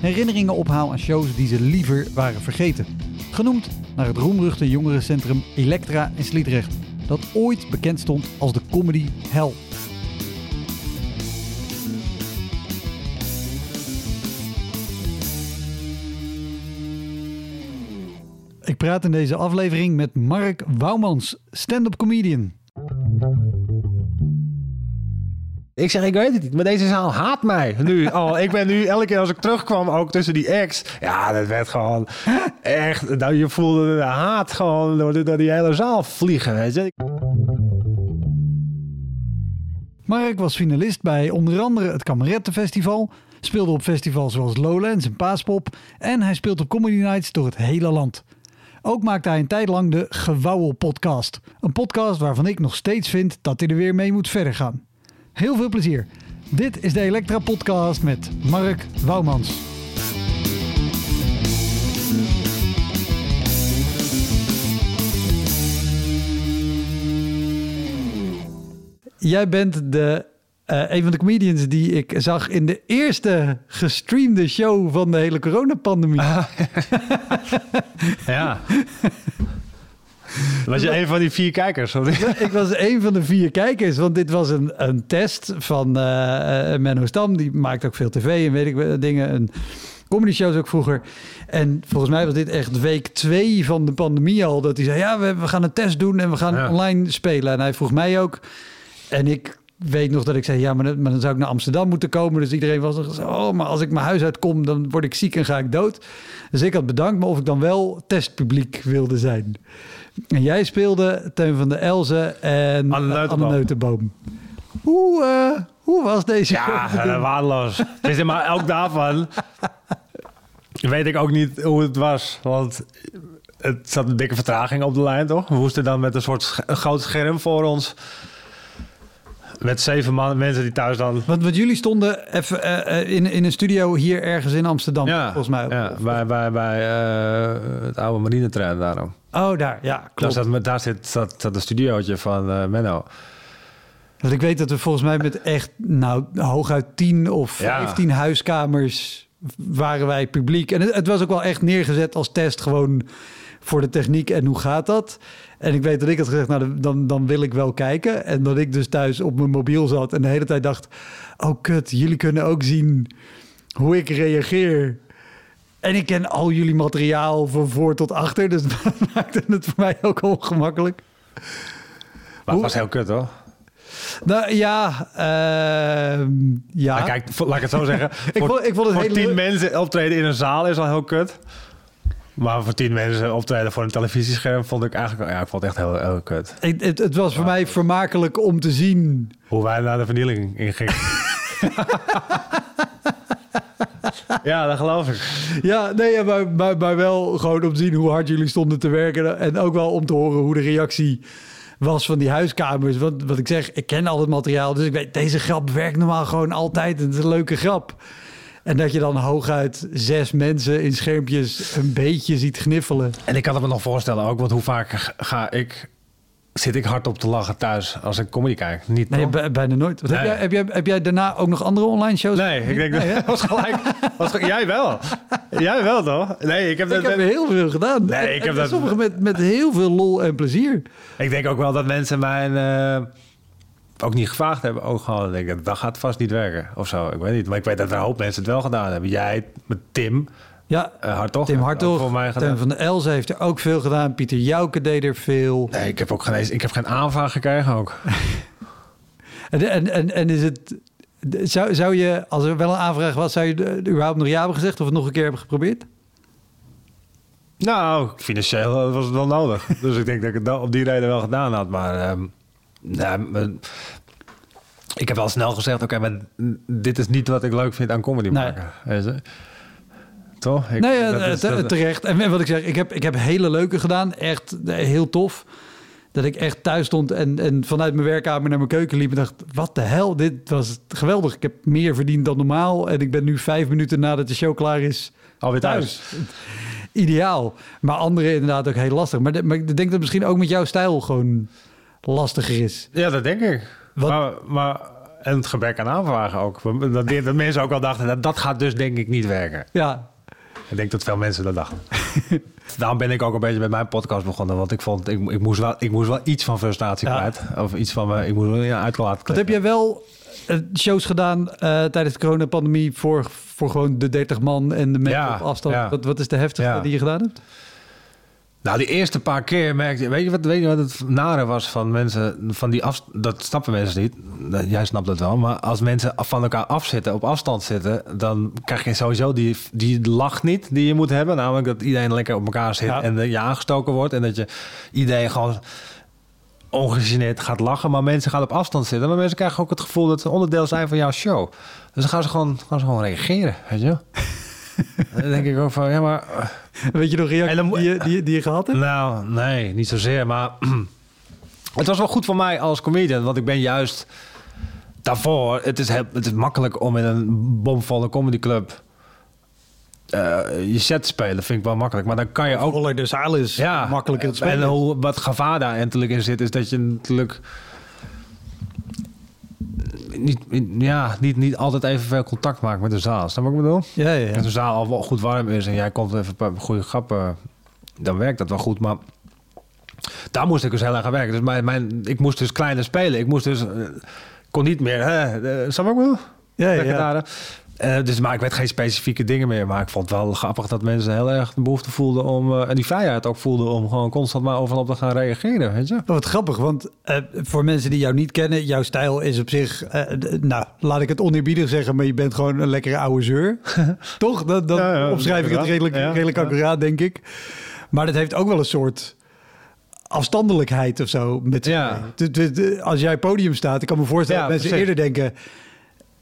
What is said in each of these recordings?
herinneringen ophaal aan shows die ze liever waren vergeten. Genoemd naar het roemruchte jongerencentrum Elektra in Sliedrecht, dat ooit bekend stond als de comedy hell. Ik praat in deze aflevering met Mark Wouwmans, stand-up comedian. Ik zeg, ik weet het niet, maar deze zaal haat mij nu al. Ik ben nu, elke keer als ik terugkwam, ook tussen die ex. Ja, dat werd gewoon echt, nou, je voelde de haat gewoon door, die hele zaal vliegen. Weet je. Mark was finalist bij onder andere het Kamerettenfestival, speelde op festivals zoals Lowlands en Paaspop en hij speelt op comedy nights door het hele land. Ook maakte hij een tijd lang de Gewauwel podcast. Een podcast waarvan ik nog steeds vind dat hij er weer mee moet verder gaan. Heel veel plezier. Dit is de Elektra podcast met Mark Wouwmans. Jij bent de, eh, een van de comedians die ik zag in de eerste gestreamde show van de hele coronapandemie. Ja. Was je een van die vier kijkers? Sorry. ik was een van de vier kijkers, want dit was een, een test van eh, Menno Stam. Die maakt ook veel tv en weet ik wel, dingen. Een comedy shows ook vroeger. En volgens mij was dit echt week twee van de pandemie al. Dat hij zei, ja, we, we gaan een test doen en we gaan Ja. online spelen. En hij vroeg mij ook. En ik weet nog dat ik zei, ja, maar dan, maar dan zou ik naar Amsterdam moeten komen. Dus iedereen was nog zo, oh, maar als ik mijn huis uitkom, dan word ik ziek en ga ik dood. Dus ik had bedankt, maar of ik dan wel testpubliek wilde zijn. En jij speelde Teun van der Elzen en Anne Neutenboom. Anne Neutenboom. Hoe, eh, hoe was deze Ja, eh, waardeloos. Het is maar elk daarvan weet ik ook niet hoe het was. Want het zat een dikke vertraging op de lijn, toch? We moesten dan met een soort groot scherm voor ons. Met zeven man, mensen die thuis dan... Want, want jullie stonden even eh, eh, in, in een studio hier ergens in Amsterdam, volgens mij. Ja, bij, bij, bij eh, het oude marinetrein daarom. Oh, daar, ja, Daar, klopt. zat, daar zit, zat, zat een studiootje van eh, Menno. Want ik weet dat we volgens mij met echt, nou, hooguit 10 of Ja. 15 huiskamers waren wij publiek. En het, het was ook wel echt neergezet als test, gewoon voor de techniek en hoe gaat dat. En ik weet dat ik had gezegd, nou, dan, dan wil ik wel kijken. En dat ik dus thuis op mijn mobiel zat en de hele tijd dacht, oh kut, jullie kunnen ook zien hoe ik reageer. En ik ken al jullie materiaal van voor tot achter, dus dat maakte het voor mij ook ongemakkelijk. Maar het was heel kut, hoor. Nou ja, ehm, ja. Maar kijk, laat ik het zo zeggen. Ik voor, vond- ik vond het voor tien mensen optreden in een zaal is al heel kut. Maar voor tien mensen optreden voor een televisiescherm vond ik eigenlijk... Ja, ik vond het echt heel, heel kut. Het, het, het was voor mij vermakelijk om te zien. Hoe wij naar de vernieling ingingen. ja, dat geloof ik. Ja, nee, ja, maar, maar, maar wel gewoon om te zien hoe hard jullie stonden te werken. En ook wel om te horen hoe de reactie was van die huiskamers. Want wat ik zeg, ik ken al het materiaal. Dus ik weet, deze grap werkt normaal gewoon altijd. Het is een leuke grap. En dat je dan hooguit zes mensen in schermpjes een beetje ziet gniffelen. En ik kan het me nog voorstellen ook, want hoe vaak ga ik... Zit ik hard op te lachen thuis als ik comedy kijk? Niet, Nee, toch? bijna nooit. Heb, jij, heb, jij, heb jij daarna ook nog andere online shows? Nee, ik denk dat Nee, was gelijk. Was, jij wel. Jij wel, toch? Nee, ik heb, Ik dat, heb heel veel gedaan. Nee, En- ik heb dat- Sommige met, met heel veel lol en plezier. Ik denk ook wel dat mensen mijn eh, ook niet gevraagd hebben. Ook gewoon denken, dat gaat vast niet werken of zo. Ik weet niet. Maar ik weet dat er een hoop mensen het wel gedaan hebben. Jij met Tim, Ja, uh, Hartog. Tim Hartog. Voor mij gedaan. Tim van der Elzen heeft er ook veel gedaan. Pieter Jouke deed er veel. Nee, ik heb ook geen, ik heb geen aanvraag gekregen ook. en, en, en, en is het... Zou, zou je, als er wel een aanvraag was, zou je de, überhaupt nog ja hebben gezegd of het nog een keer hebben geprobeerd? Nou, financieel was het wel nodig. dus ik denk dat ik het op die reden wel gedaan had. Maar um, nou, ik heb wel snel gezegd, oké, maar dit is niet wat ik leuk vind aan comedy nee. Toch? Ik, nee, ja, terecht. En wat ik zeg, ik heb, ik heb hele leuke gedaan. Echt heel tof. Dat ik echt thuis stond en, en vanuit mijn werkkamer naar mijn keuken liep en dacht: wat de hel, dit was geweldig. Ik heb meer verdiend dan normaal en ik ben nu vijf minuten nadat de show klaar is alweer thuis. Ideaal. Maar anderen inderdaad ook heel lastig. Maar, maar ik denk dat het misschien ook met jouw stijl gewoon lastiger is. Ja, dat denk ik. Maar, maar en het gebrek aan aanvragen ook. Dat, dat mensen ook al dachten, dat, dat gaat dus denk ik niet werken. Ja. Ik denk dat veel mensen dat dachten. Daarom ben ik ook een beetje met mijn podcast begonnen. Want ik vond, ik, ik, moest, wel, ik moest wel iets van frustratie kwijt. Of iets van, me, ik moest wel ja, uitlaten. Wat heb jij wel eh, shows gedaan uh, tijdens de coronapandemie voor, voor gewoon de 30 man en de mensen op afstand? Wat, wat is de heftigste die je gedaan hebt? Nou, die eerste paar keer merkte je... Weet je wat, weet je wat het nare was van mensen... Van die af, dat snappen mensen niet. Jij snapt dat wel. Maar als mensen van elkaar afzitten, op afstand zitten... dan krijg je sowieso die, die lach niet die je moet hebben. Namelijk dat iedereen lekker op elkaar zit en je aangestoken wordt. En dat je iedereen gewoon ongegeneerd gaat lachen. Maar mensen gaan op afstand zitten. Maar mensen krijgen ook het gevoel dat ze onderdeel zijn van jouw show. Dus dan gaan ze gewoon, gaan ze gewoon reageren, weet je dan denk ik ook van, ja, maar... Weet je nog reacties die, je, die, die je gehad hebt? Nou, nee, niet zozeer. Maar het was wel goed voor mij als comedian. Want ik ben juist daarvoor... Het is, het is makkelijk om in een bomvolle comedyclub... Uh, je set spelen vind ik wel makkelijk. Maar dan kan je ook... Volle de zaal is ja, makkelijker te spelen. En hoe, wat gevaar daar natuurlijk in zit... is dat je natuurlijk niet, ja, niet, niet altijd even veel contact maken met de zaal. Snap wat ik bedoel? Ja, ja, ja. Als de zaal al wel goed warm is en jij komt even een goede grappen, dan werkt dat wel goed. Maar daar moest ik dus heel erg aan werken. Dus mijn, mijn, ik moest dus kleiner spelen. Ik moest dus... Uh, kon niet meer... Hè, uh, snap ik bedoel? Ja, ja. ja. Uh, dus, maar ik weet geen specifieke dingen meer. Maar ik vond het wel grappig dat mensen heel erg de behoefte voelden om... Uh, en die vrijheid ook voelden om gewoon constant maar overal op te gaan reageren. Weet je? Wat grappig, want uh, voor mensen die jou niet kennen... jouw stijl is op zich... nou, laat ik het oneerbiedig zeggen... maar je bent gewoon een lekkere oude zeur. Toch? Dat, dat ja, ja, omschrijf ik het redelijk, redelijk accuraat, denk ik. Maar dat heeft ook wel een soort afstandelijkheid of zo. Met ja. als jij podium staat, ik kan me voorstellen dat mensen eerder denken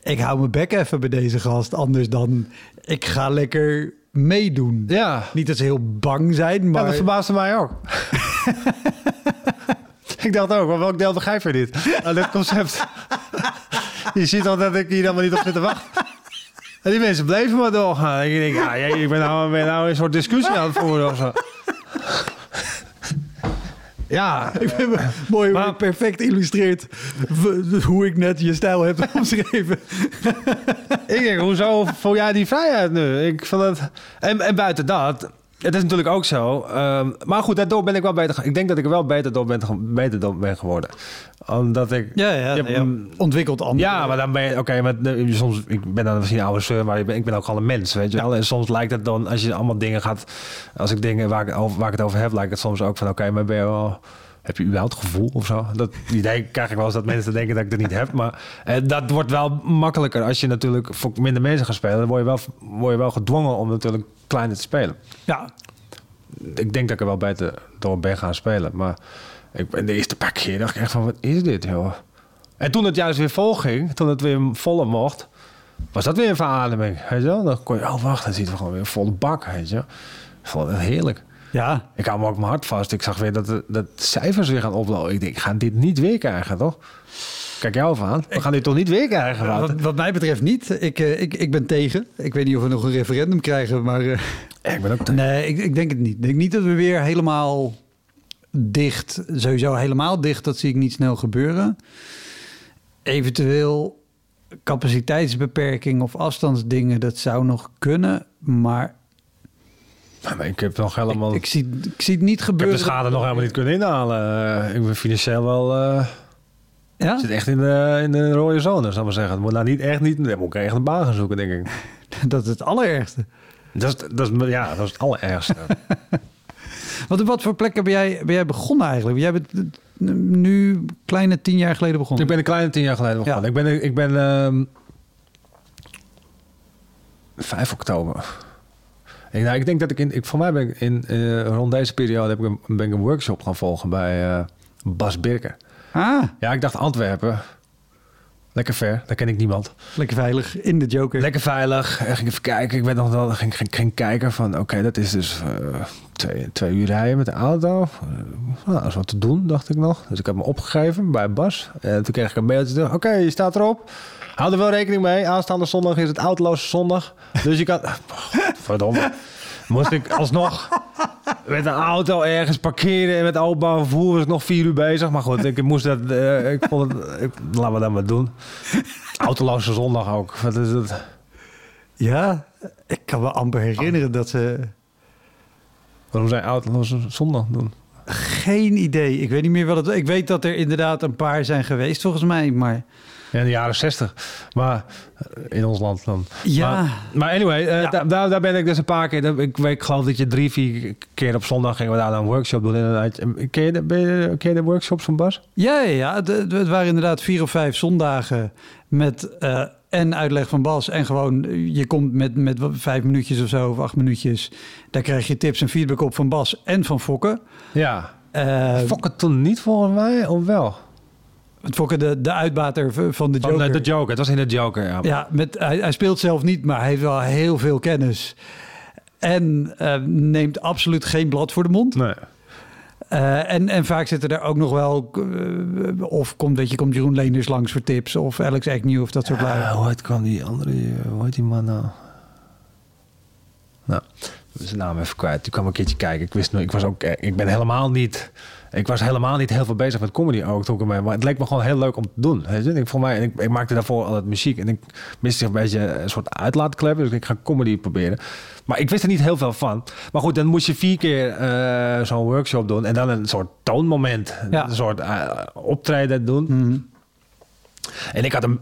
ik hou mijn bek even bij deze gast. Anders dan, ik ga lekker meedoen. Ja. Niet dat ze heel bang zijn, maar... Ja, dat verbaasde mij ook. ik dacht ook, welk deel begrijp je dit? Aan dit concept. je ziet al dat ik hier helemaal niet op zit te wachten. En die mensen bleven maar doorgaan. En ik denk, ja, ik ben nou, ben nou een soort discussie aan het voeren of zo. Ja, ik vind mooi maar, perfect illustreert hoe ik net je stijl heb omschreven. ik denk, hoezo voel jij die vrijheid nu? Ik vond het... En, en buiten dat, het is natuurlijk ook zo. Um, maar goed, daardoor ben ik wel beter. Ik denk dat ik er wel beter door ben, beter door ben geworden. Omdat ik. Ja, ja, je ja ontwikkeld anders. Ja, maar dan ben je. Oké, okay, soms. Ik ben dan misschien oude zeur, maar ik ben, ik ben ook gewoon een mens. Weet je wel. En soms lijkt het dan, als je allemaal dingen gaat. Als ik dingen waar ik, waar ik het over heb, lijkt het soms ook van: oké, maar ben je wel heb je überhaupt gevoel of zo? Dat idee krijg ik wel eens dat mensen denken dat ik dat niet heb. Maar eh, dat wordt wel makkelijker als je natuurlijk voor minder mensen gaat spelen. Dan word je wel, word je wel gedwongen om natuurlijk kleiner te spelen. Ja. Ik denk dat ik er wel beter door ben gaan spelen. Maar ik, de eerste paar keer dacht ik echt van, wat is dit, joh? En toen het juist weer vol ging, toen het weer voller mocht, was dat weer een verademing. Weet je wel? Dan kon je, oh wacht, dan ziet we gewoon weer een volle bak, weet je. Ik vond het heerlijk. Ja. Ik hou me ook mijn hart vast. Ik zag weer dat de, dat cijfers weer gaan oplopen. Ik denk, ik ga dit niet weer krijgen, toch? Kijk jou aan. We gaan dit toch niet weer krijgen? Wat, wat, mij betreft niet. Ik, uh, ik, ik ben tegen. Ik weet niet of we nog een referendum krijgen, maar... Uh, ik ben ook tegen. Nee, ik, ik denk het niet. Ik denk niet dat we weer helemaal dicht... Sowieso helemaal dicht, dat zie ik niet snel gebeuren. Eventueel capaciteitsbeperking of afstandsdingen, dat zou nog kunnen. Maar maar ik heb nog helemaal... Ik, zie, ik zie het niet gebeuren. Ik heb de schade nog helemaal niet kunnen inhalen. Eh, ik ben financieel wel... Uh, ja? zit echt in de, in de rode zone, zou ik maar zeggen. Het moet nou niet echt niet... Dan moet ik echt een baan gaan zoeken, denk ik. dat is het allerergste. Dat is, dat is, ja, dat is het allerergste. Wat, wat voor plekken ben jij, ben jij begonnen eigenlijk? Jij bent eh, nu kleine tien jaar geleden begonnen. ik ben een kleine tien jaar geleden begonnen. Ik ben, ik ben ehm 5 oktober. Ik, nou, ik denk dat ik in, ik, voor mij ben ik in, eh, rond deze periode heb ik een, ben ik een workshop gaan volgen bij eh, Bas Birken. Ah, Ja, ik dacht Antwerpen. Lekker ver, daar ken ik niemand. lekker veilig in de Joker. Lekker veilig. En ging even kijken. Ik ben nog wel ging, ging, ging kijken van oké, dat is dus eh, twee, twee uur rijden met de auto. Eh, nou, dat is wat te doen, dacht ik nog. Dus ik heb me opgegeven bij Bas. En toen kreeg ik een mailtje. Oké, je staat erop. Hou er wel rekening mee. Aanstaande zondag is het autoloze zondag. Dus je kan... Verdomme. Moest ik alsnog met een auto ergens parkeren en met openbaar vervoer was ik nog vier uur bezig. Maar goed, ik moest dat. eh, ik vond het. Ik, laten we dat maar doen. Autoloze zondag ook. Wat is het? Ja, ik kan me amper herinneren dat ze... Waarom zijn autoloze zondag doen? Geen idee. Ik weet niet meer wat het... Ik weet dat er inderdaad een paar zijn geweest volgens mij, maar... Ja, in de jaren zestig. Maar eh, in ons land dan. Ja. Maar, maar anyway, eh, Ja. daar, daar ben ik dus een paar keer. Ik, weet- ik geloof dat je drie, vier keer op zondag gingen we daar een workshop doen. Inderdaad. Ken je, de, ken je de workshops van Bas? Ja, ja, ja. Het, het- waren inderdaad vier of vijf zondagen met eh, en uitleg van Bas. En gewoon, je komt met, met vijf minuutjes of zo, of acht minuutjes. Daar krijg je tips en feedback op van Bas en van Fokke. Ja. Eh Fokken toen niet volgens mij, of wel? Het Fokke, de, de uitbater van de Van Joker. eh, de Joker. Het was in de Joker, ja. Ja, met, hij, hij speelt zelf niet, maar hij heeft wel heel veel kennis. En eh, neemt absoluut geen blad voor de mond. Nee. Eh, en, en vaak zitten er ook nog wel... eh, of komt, weet je, komt Jeroen Leenders langs voor tips. Of Alex Agnew of dat soort lui. Ah, hoe heet kwam die andere, eh, hoe heet die man nou? Nou, zijn naam even kwijt. Die kwam een keertje kijken. Ik wist nog, ik was ook, eh, ik ben helemaal niet, ik was helemaal niet heel veel bezig met comedy ook toen ik ermee, maar het leek me gewoon heel leuk om te doen. Weet? Ik, voor mij, ik, ik maakte daarvoor altijd muziek en ik miste een beetje een soort uitlaatklep, dus ik ga comedy proberen. Maar ik wist er niet heel veel van. Maar goed, dan moest je vier keer eh, zo'n workshop doen en dan een soort toonmoment, Ja. een soort eh, optreden doen. Mhm. En ik had een,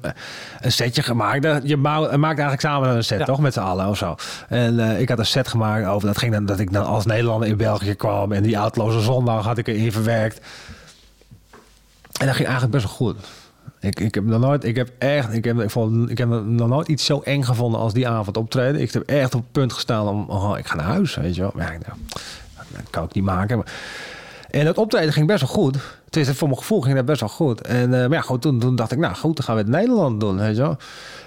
een setje gemaakt. Je maakt eigenlijk samen een set, Ja. toch? Met z'n allen of zo. En eh, ik had een set gemaakt over dat ging dan dat ik dan als Nederlander in België kwam. En die uitloze zondag had ik erin verwerkt. En dat ging eigenlijk best wel goed. Ik, ik heb nog nooit, ik heb echt, ik heb, ik, vond, ik heb nog nooit iets zo eng gevonden als die avond optreden. Ik heb echt op het punt gestaan om, oh, ik ga naar huis, weet je wel. Maar ja, nou, dat kan ik niet maken. Maar- en het optreden ging best wel goed. Tenminste, voor mijn gevoel ging dat best wel goed. En uh, maar ja, goed, toen, toen dacht ik, nou goed, dan gaan we het Nederland doen, weet je wel.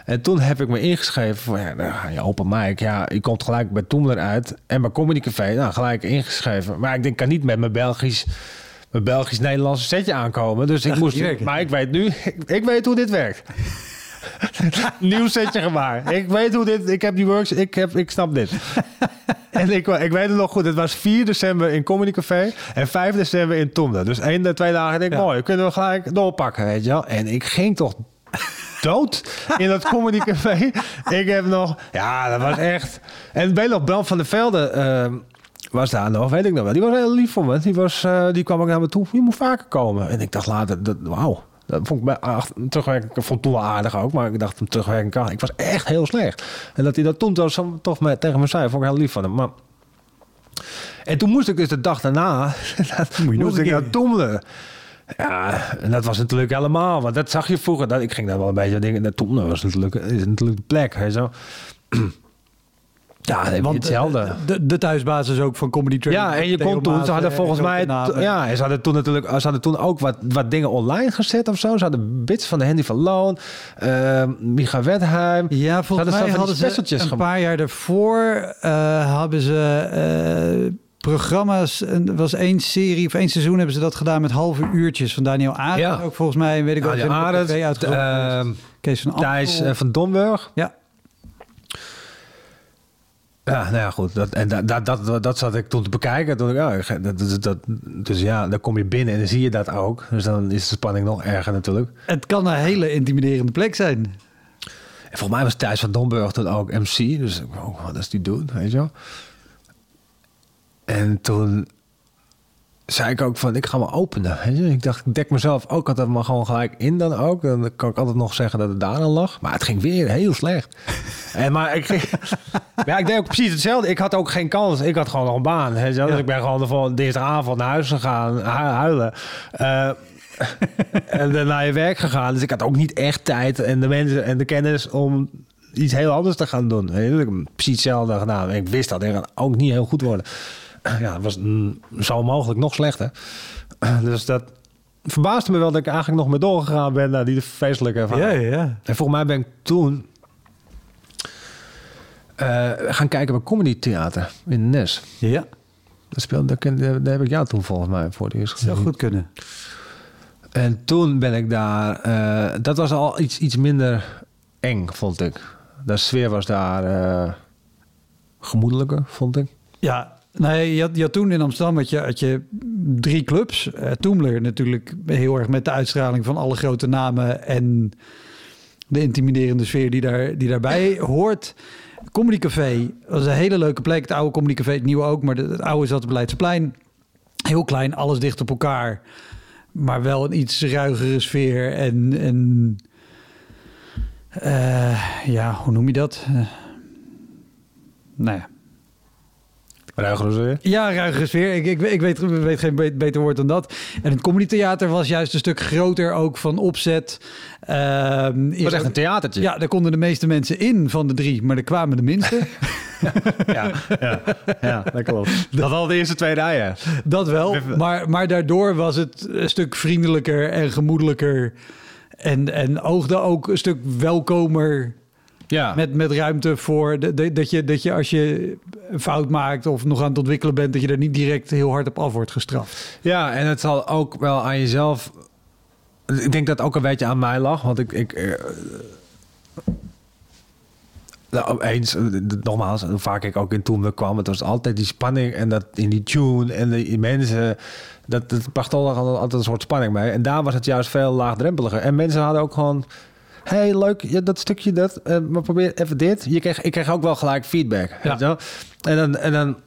En toen heb ik me ingeschreven voor ja, nou, ja, open mic. Ja, je komt gelijk bij Toemler uit. En bij Comedy Café, nou, gelijk ingeschreven. Maar ik denk, kan niet met mijn Belgisch... Mijn Belgisch-Nederlandse setje aankomen. Dus ik Dat moest. Maar ik weet nu, ik, ik weet hoe dit werkt. Nieuw setje gemaakt. Ik weet hoe dit. Ik heb die works. Ik, heb, ik snap dit. en ik, ik weet het nog goed. Het was 4 december in Comedy Café. En 5 december in Tomda. Dus één de twee dagen. denk ik, Ja. mooi. Kunnen we gelijk doorpakken. Weet je wel. En ik ging toch dood in dat Comedy Café. ik heb nog. Ja, dat was echt. En je nog, Bram van der Velde. ehm, was daar nog, weet ik nog wel. Die was heel lief voor me. Die, was, eh, die kwam ook naar me toe. Je moet vaker komen. En ik dacht later, wauw. Dat vond ik bij, ach, terugwerken. Ik vond het toen wel aardig ook, maar ik dacht hem terugwerken kan. Ik was echt heel slecht. En dat hij dat toen toch, zo- toch met, tegen me zei, vond ik heel lief van hem. Maar... En toen moest ik dus de dag daarna, dat Moet moest ik naar Toemelen. Ja, en dat was natuurlijk helemaal, want dat zag je vroeger. Dat, ik ging daar wel een beetje dingen. Dat Toemelen was natuurlijk, is natuurlijk de plek, je zo. Ja, je hetzelfde. eh, De, de thuisbasis ook van Comedy Train. Ja, en je kon toen, ze hadden volgens mij, ja, ze hadden toen natuurlijk, ze hadden toen ook wat, wat dingen online gezet of zo. Ze hadden bits van de Handy van Loon, uh, Micha. Ja, volgens mij hadden ze een gemaakt. paar jaar daarvoor uh, hebben ze uh, programma's. Er was één serie of één seizoen hebben ze dat gedaan met halve uurtjes van Daniel Arendt. Ja. Ook volgens mij, weet ik ook. Daniel Arendt, uh, Kees van Thijs van Domburg. Ja. Ja, nou ja, goed. Dat, en dat, dat, dat, dat zat ik toen te bekijken. Toen ik, oh, dat, dat, dat, dus ja, dan kom je binnen en dan zie je dat ook. Dus dan is de spanning nog erger natuurlijk. Het kan een hele intimiderende plek zijn. En volgens mij was Thijs van Domburg toen ook MC. Dus oh, wat is die doen, weet je wel. En toen... zei ik ook van, ik ga me openen. Ik dacht, ik dek mezelf ook altijd maar gewoon gelijk in dan ook. Dan kan ik altijd nog zeggen dat het daar aan lag. Maar het ging weer heel slecht. en maar ik ging... ja, ik deed ook precies hetzelfde. Ik had ook geen kans. Ik had gewoon nog een baan. Je? Dus ik ben gewoon de volgende dinsdagavond naar huis gegaan, hu- huilen. Eh, en dan naar je werk gegaan. Dus ik had ook niet echt tijd en de mensen en de kennis om iets heel anders te gaan doen. Dus ik heb precies hetzelfde gedaan. En ik wist dat. Ik gaat ook niet heel goed worden. Ja, was mm, zo mogelijk nog slechter. Dus dat verbaasde me wel dat ik eigenlijk nog mee doorgegaan ben naar die feestelijke ervaring. Ja, ja. En volgens mij ben ik toen eh, gaan kijken bij Comedy Theater in Nes. Ja, Dat speelde, daar, daar heb ik jou toen volgens mij voor het eerst zou gezien. goed kunnen. En toen ben ik daar... eh, dat was al iets, iets minder eng, vond ik. De sfeer was daar eh, gemoedelijker, vond ik. Ja, nee, je had, toen in Amsterdam had je, had je drie clubs. Eh Toemler natuurlijk heel erg met de uitstraling van alle grote namen en de intimiderende sfeer die, daar, die daarbij hoort. Comedy Café was een hele leuke plek. Het oude Comedy Café, het nieuwe ook, maar het oude zat op Leidseplein. Heel klein, alles dicht op elkaar. Maar wel een iets ruigere sfeer en... en eh, ja, hoe noem je dat? Eh, nou ja, Ruiger sfeer. ja, ruigere sfeer. Ik, ik, ik weet, weet geen be- beter woord dan dat. En het Comedy Theater was juist een stuk groter ook van opzet. Het was echt een theatertje. Ja, daar konden de meeste mensen in van de drie, maar er kwamen de minste. ja, ja, ja, dat klopt. Dat al de eerste twee rijen. dat wel. Maar, maar daardoor was het een stuk vriendelijker en gemoedelijker. En, en oogde ook een stuk welkomer Ja, met, met ruimte voor de, de- dat, je, dat je als je een fout maakt of nog aan het ontwikkelen bent, dat je er niet direct heel hard op af wordt gestraft. Ja, en het zal ook wel aan jezelf. Ik denk dat het ook een beetje aan mij lag. Want ik. ik nou, eens, eh, nogmaals, hoe vaak ik ook in Toemler kwam, het was altijd die spanning en dat in die tune en de die mensen, dat, dat bracht al altijd een soort spanning mee. En daar was het juist veel laagdrempeliger. En mensen hadden ook gewoon, hey, leuk, ja, dat stukje dat, eh, maar probeer even dit. Je kreeg, ik kreeg ook wel gelijk feedback. Ja. weet je wel? En dan, en dan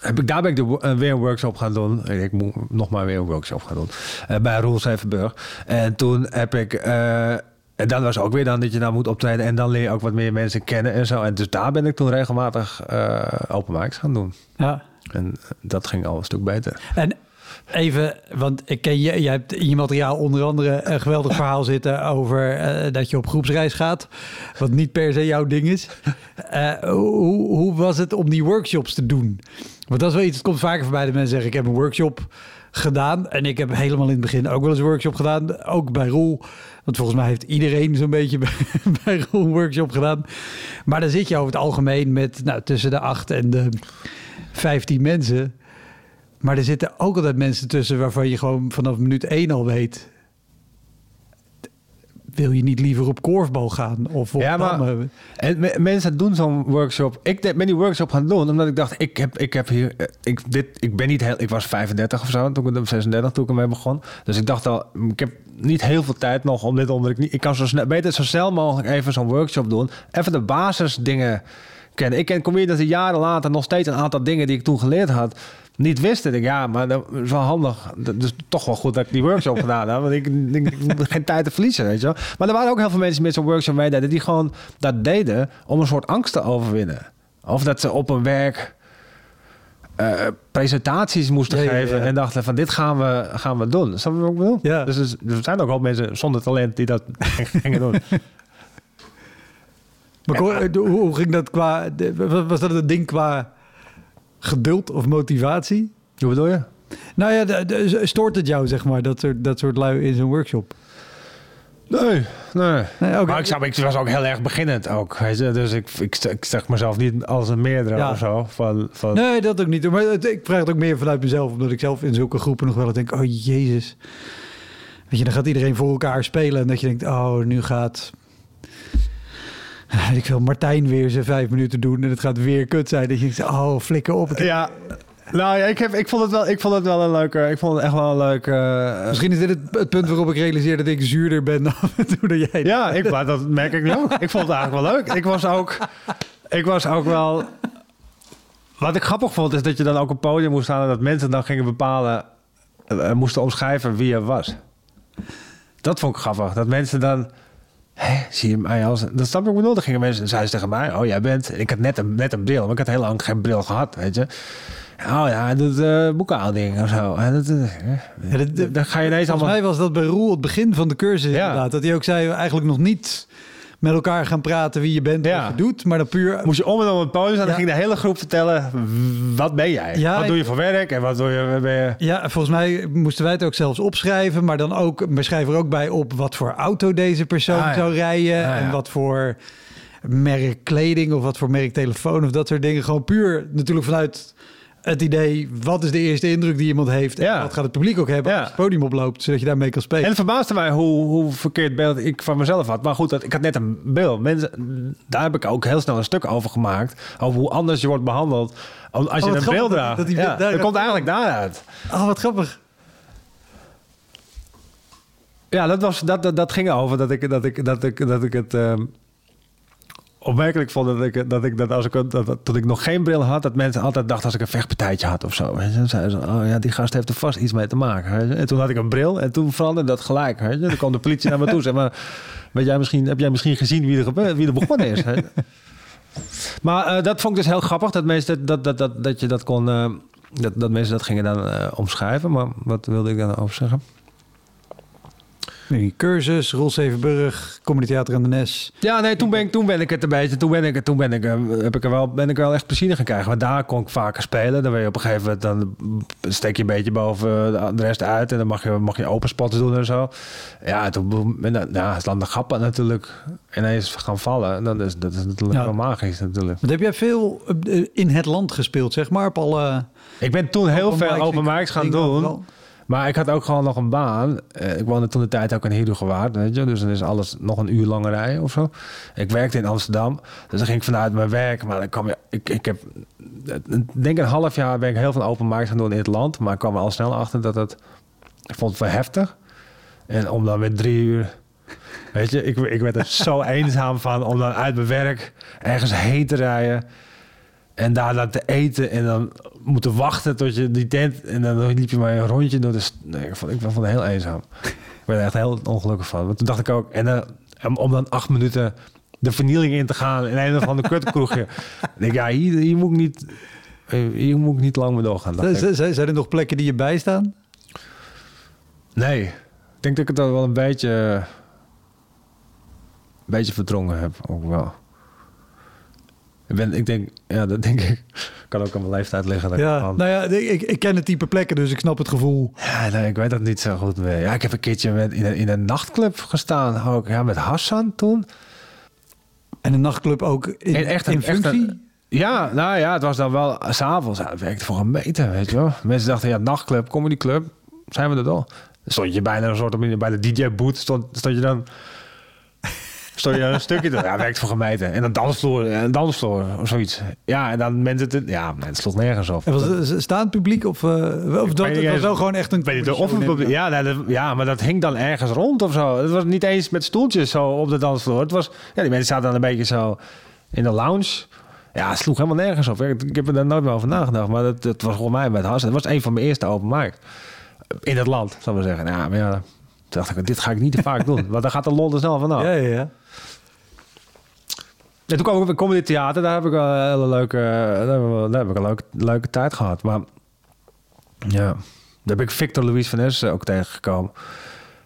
heb ik, daar ben ik de, eh, weer een workshop gaan doen. Ik moet nog maar weer een workshop gaan doen. eh, bij Roel Zevenburg. En toen heb ik... eh, en dan was ook weer dan dat je dan moet optreden. En dan leer je ook wat meer mensen kennen en zo. En dus daar ben ik toen regelmatig eh open mics gaan doen. Ja. En dat ging al een stuk beter. En even, want ik ken je, jij hebt in je materiaal onder andere een geweldig verhaal zitten over eh, dat je op groepsreis gaat, wat niet per se jouw ding is. Eh, hoe, hoe was het om die workshops te doen? Want dat is wel iets, het komt vaker voorbij dat mensen zeggen, ik heb een workshop gedaan en ik heb helemaal in het begin ook wel eens een workshop gedaan, ook bij Roel. Want volgens mij heeft iedereen zo'n beetje bij, Roel een workshop gedaan. Maar dan zit je over het algemeen met nou, tussen de acht en de 15 mensen. Maar er zitten ook altijd mensen tussen waarvan je gewoon vanaf minuut één al weet. Wil je niet liever op korfbal gaan? Of op Ja, maar-? En me- mensen doen zo'n workshop. Ik de- ben die workshop gaan doen omdat ik dacht, ik heb, ik heb hier, eh, ik, dit, ik ben niet heel, ik was 35 of zo, toen ik, 36 toen ik ermee begon. Dus ik dacht al, ik heb niet heel veel tijd nog om dit onder ik niet, ik kan zo snel, beter zo snel mogelijk even zo'n workshop doen, even de basisdingen kennen. Ik ken comedians die jaren later nog steeds een aantal dingen die ik toen geleerd had. Niet wist het. Ik, ja, maar dat is wel handig. Dat is toch wel goed dat ik die workshop gedaan heb. Want ik, ik, geen tijd te verliezen, weet je wel. Maar er waren ook heel veel mensen die met zo'n workshop meededen... die gewoon dat deden om een soort angst te overwinnen. Of dat ze op een werk eh, presentaties moesten Ja, geven... ja. en dachten van dit gaan we, gaan we doen. Snap je wat ik bedoel? Ja. Dus er er zijn ook wel mensen zonder talent die dat gingen doen. Maar hoe, hoe ging dat qua... Was dat een ding qua geduld of motivatie? Hoe bedoel je? Nou ja, de- de- stoort het jou, zeg maar, dat soort, dat soort lui in zo'n workshop? Nee, nee. Nee. Maar ik, zou, ik was ook heel erg beginnend ook. Dus ik, ik, ik zeg mezelf niet als een meerdere Ja. of zo. Van, van, Nee, dat ook niet. Maar het- ik vraag het ook meer vanuit mezelf, omdat ik zelf in zulke groepen nog wel eens denk: oh jezus. Weet je, dan gaat iedereen voor elkaar spelen en dat je denkt: oh, nu gaat. Ik wil Martijn weer zijn vijf minuten doen en het gaat weer kut zijn. Dat je denkt: oh, flikker op. Ik- Ja, nou ja, ik, heb, ik, vond het wel, ik vond het wel een leuke... Ik vond het echt wel een leuke... eh, Misschien is dit het, het punt waarop ik realiseer dat ik zuurder ben af en toe dan jij. ja, ik, dat merk ik nu ook. Ik vond het eigenlijk wel leuk. Ik was ook, ik was ook wel Wat ik grappig vond, is dat je dan ook op een podium moest staan... en dat mensen dan gingen bepalen... eh, moesten omschrijven wie je was. Dat vond ik grappig. Dat mensen dan... Hé, zie je mij als... Dat snap ik bedoel. Dan gingen mensen... zeiden ze tegen mij... Oh, jij bent... Ik had net een, net een bril. Maar ik had heel lang geen bril gehad, weet je. Oh ja, hij doet uh, boekhouding of zo. En dat, eh, Ja, dat- dat- dan ga je ineens Volgens allemaal... mij was dat bij Roel het begin van de cursus Ja. inderdaad. Dat hij ook zei, eigenlijk nog niet met elkaar gaan praten wie je bent en Ja. wat je doet. Maar dan puur... Moest je om en om het podium staan, dan ging de hele groep vertellen... Wat ben jij? Ja, wat doe je voor werk? En wat doe je... Ben je... Ja, volgens mij moesten wij het ook zelfs opschrijven. Maar dan ook, we schrijven er ook bij op wat voor auto deze persoon Ah, zou rijden. Ja. En wat voor merk kleding of wat voor merk telefoon of dat soort dingen. Gewoon puur natuurlijk vanuit het idee, wat is de eerste indruk die iemand heeft? En Ja. wat gaat het publiek ook hebben Ja. als het podium oploopt, zodat je daarmee kan spelen. En het verbaasde mij hoe, hoe verkeerd beeld ik van mezelf had. Maar goed, dat, ik had net een beeld. Mensen, daar heb ik ook heel snel een stuk over gemaakt. Over hoe anders je wordt behandeld als je wat een bril dat- draagt. ja, dat komt eigenlijk daaruit. Oh, wat grappig. Ja, dat, was, dat, dat, dat ging over dat ik, dat ik, dat ik, dat ik het ehm, opmerkelijk vond. Dat ik, dat ik dat als ik, dat, dat- toen ik nog geen bril had, dat mensen altijd dachten als ik een vechtpartijtje had of zo. Je. Dan zeiden ze, oh ja, die gast heeft er vast iets mee te maken. En toen had ik een bril en toen veranderde dat gelijk. Je. Dan kwam de politie naar me toe en zei, maar weet jij misschien, heb jij misschien gezien wie er, gebeurd, wie er begonnen is? Maar eh, dat vond ik dus heel grappig, dat, mensen, dat, dat, dat, dat je dat kon... eh, dat, dat mensen dat gingen dan eh, omschrijven. Maar wat wilde ik dan over zeggen? Nee, cursus, Roel Zevenburg, Comedy Theater aan de Nes. Ja, nee, toen ben ik, toen ben ik het een beetje, toen ben ik, toen ben ik, eh, heb ik er wel, ben ik er wel echt plezier in gaan krijgen. Want daar kon ik vaker spelen. Dan ben je op een gegeven moment, dan steek je een beetje boven de- rest uit en dan mag je, mag je open spots doen en zo. Ja, toen ja, is dan de grappen natuurlijk ineens gaan vallen. Dan is, dat is natuurlijk Ja. wel magisch natuurlijk. Wat heb jij veel eh, in het land gespeeld, zeg maar? Op alle Ik ben toen heel veel open mics gaan doen. Maar ik had ook gewoon nog een baan. Eh, ik woonde toen de tijd ook in Heerhugowaard, weet je. Dus dan is alles nog een uur langer rijden of zo. Ik werkte in Amsterdam. Dus dan ging ik vanuit mijn werk. Maar dan kwam. Ik, ik heb... eh, denk een half jaar ben ik heel veel open mics gaan doen in het land. Maar ik kwam al snel achter dat het... Ik vond het wel heftig. En om dan met drie uur... Weet je, ik, ik werd er zo eenzaam van om dan uit mijn werk ergens heen te rijden. En daar te eten en dan moeten wachten tot je die tent... En dan liep je maar een rondje door de... Nee, ik vond, ik vond het heel eenzaam. Ik werd er echt heel ongelukkig van. Want toen dacht ik ook... En dan, om- dan acht minuten de vernieling in te gaan... in een of ander kutkroegje. ik denk, ja, hier, hier moet ik niet... Hier moet ik niet lang mee doorgaan. Zijn er nog plekken die je bijstaan? Nee. Ik denk dat ik het wel een beetje... Een beetje verdrongen heb, ook wel. Ik, ben, ik denk, ja, dat denk ik. Kan ook aan mijn leeftijd liggen. Ja, nou ja, ik, ik ken het type plekken, dus ik snap het gevoel. Ja, nee, ik weet dat niet zo goed meer. Ja, ik heb een keertje met, in, een, in een nachtclub gestaan ook. Ja, met Hassan toen. En een nachtclub ook in, En echt een- in echt functie? een- Ja, nou ja, het was dan wel s'avonds. Ja, het werkte voor een meter, weet je wel. Mensen dachten, ja, nachtclub, comedyclub, zijn we er al. Dan stond je bijna een soort bij de DJ-boot, stond, stond je dan... Stond je een stukje door. Ja, werkt voor gemeten. En een dansvloer, een dansvloer of zoiets. Ja, en dan mensen... Te, ja, het sloeg nergens op. En was het staand publiek of, eh, of dat, het was wel gewoon echt een weet of het publiek- ja, dat- ja, maar dat hing dan ergens rond of zo. Het was niet eens met stoeltjes zo op de dansvloer. Het was, ja, die mensen zaten dan een beetje zo in de lounge. Ja, het sloeg helemaal nergens op. Ik, heb er daar nooit meer over nagedacht. Maar dat, dat was volgens mij met Has. Het was een van mijn eerste open mic. In het land, zal ik maar zeggen. Ja, maar ja, toen dacht ik, dit ga ik niet te vaak doen. Want dan gaat de lol er snel vanaf. Ja, ja, ja. En toen kwam ik op comedy theater. Daar heb ik een hele leuke, daar heb ik, wel- daar heb ik een leuke, leuke tijd gehad. Maar ja, daar heb ik Victor Louis van Es ook tegengekomen.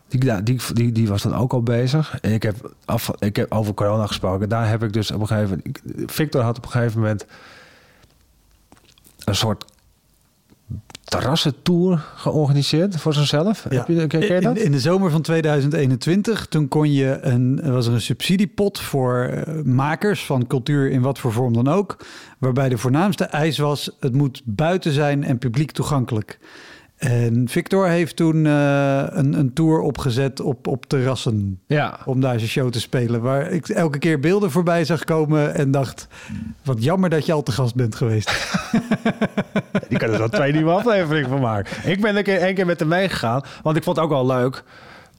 Die, die, die, die was dan ook al bezig. En ik heb, af, ik heb over corona gesproken. Daar heb ik dus op een gegeven moment... Victor had op een gegeven moment een soort terrassentour georganiseerd voor zichzelf. Ja. Heb je, ken, je dat? In, in de zomer van 2021, toen kon je een, was er een subsidiepot voor eh, makers van cultuur in wat voor vorm dan ook. Waarbij de voornaamste eis was, het moet buiten zijn en publiek toegankelijk. En Victor heeft toen eh, een, een tour opgezet op, op terrassen Ja. om daar zijn show te spelen. Waar ik elke keer beelden voorbij zag komen en dacht, wat jammer dat je al te gast bent geweest. Die kan er zo twee nieuwe afleveringen van maken. Ik ben een keer, één keer met hem meegegaan, want ik vond het ook wel leuk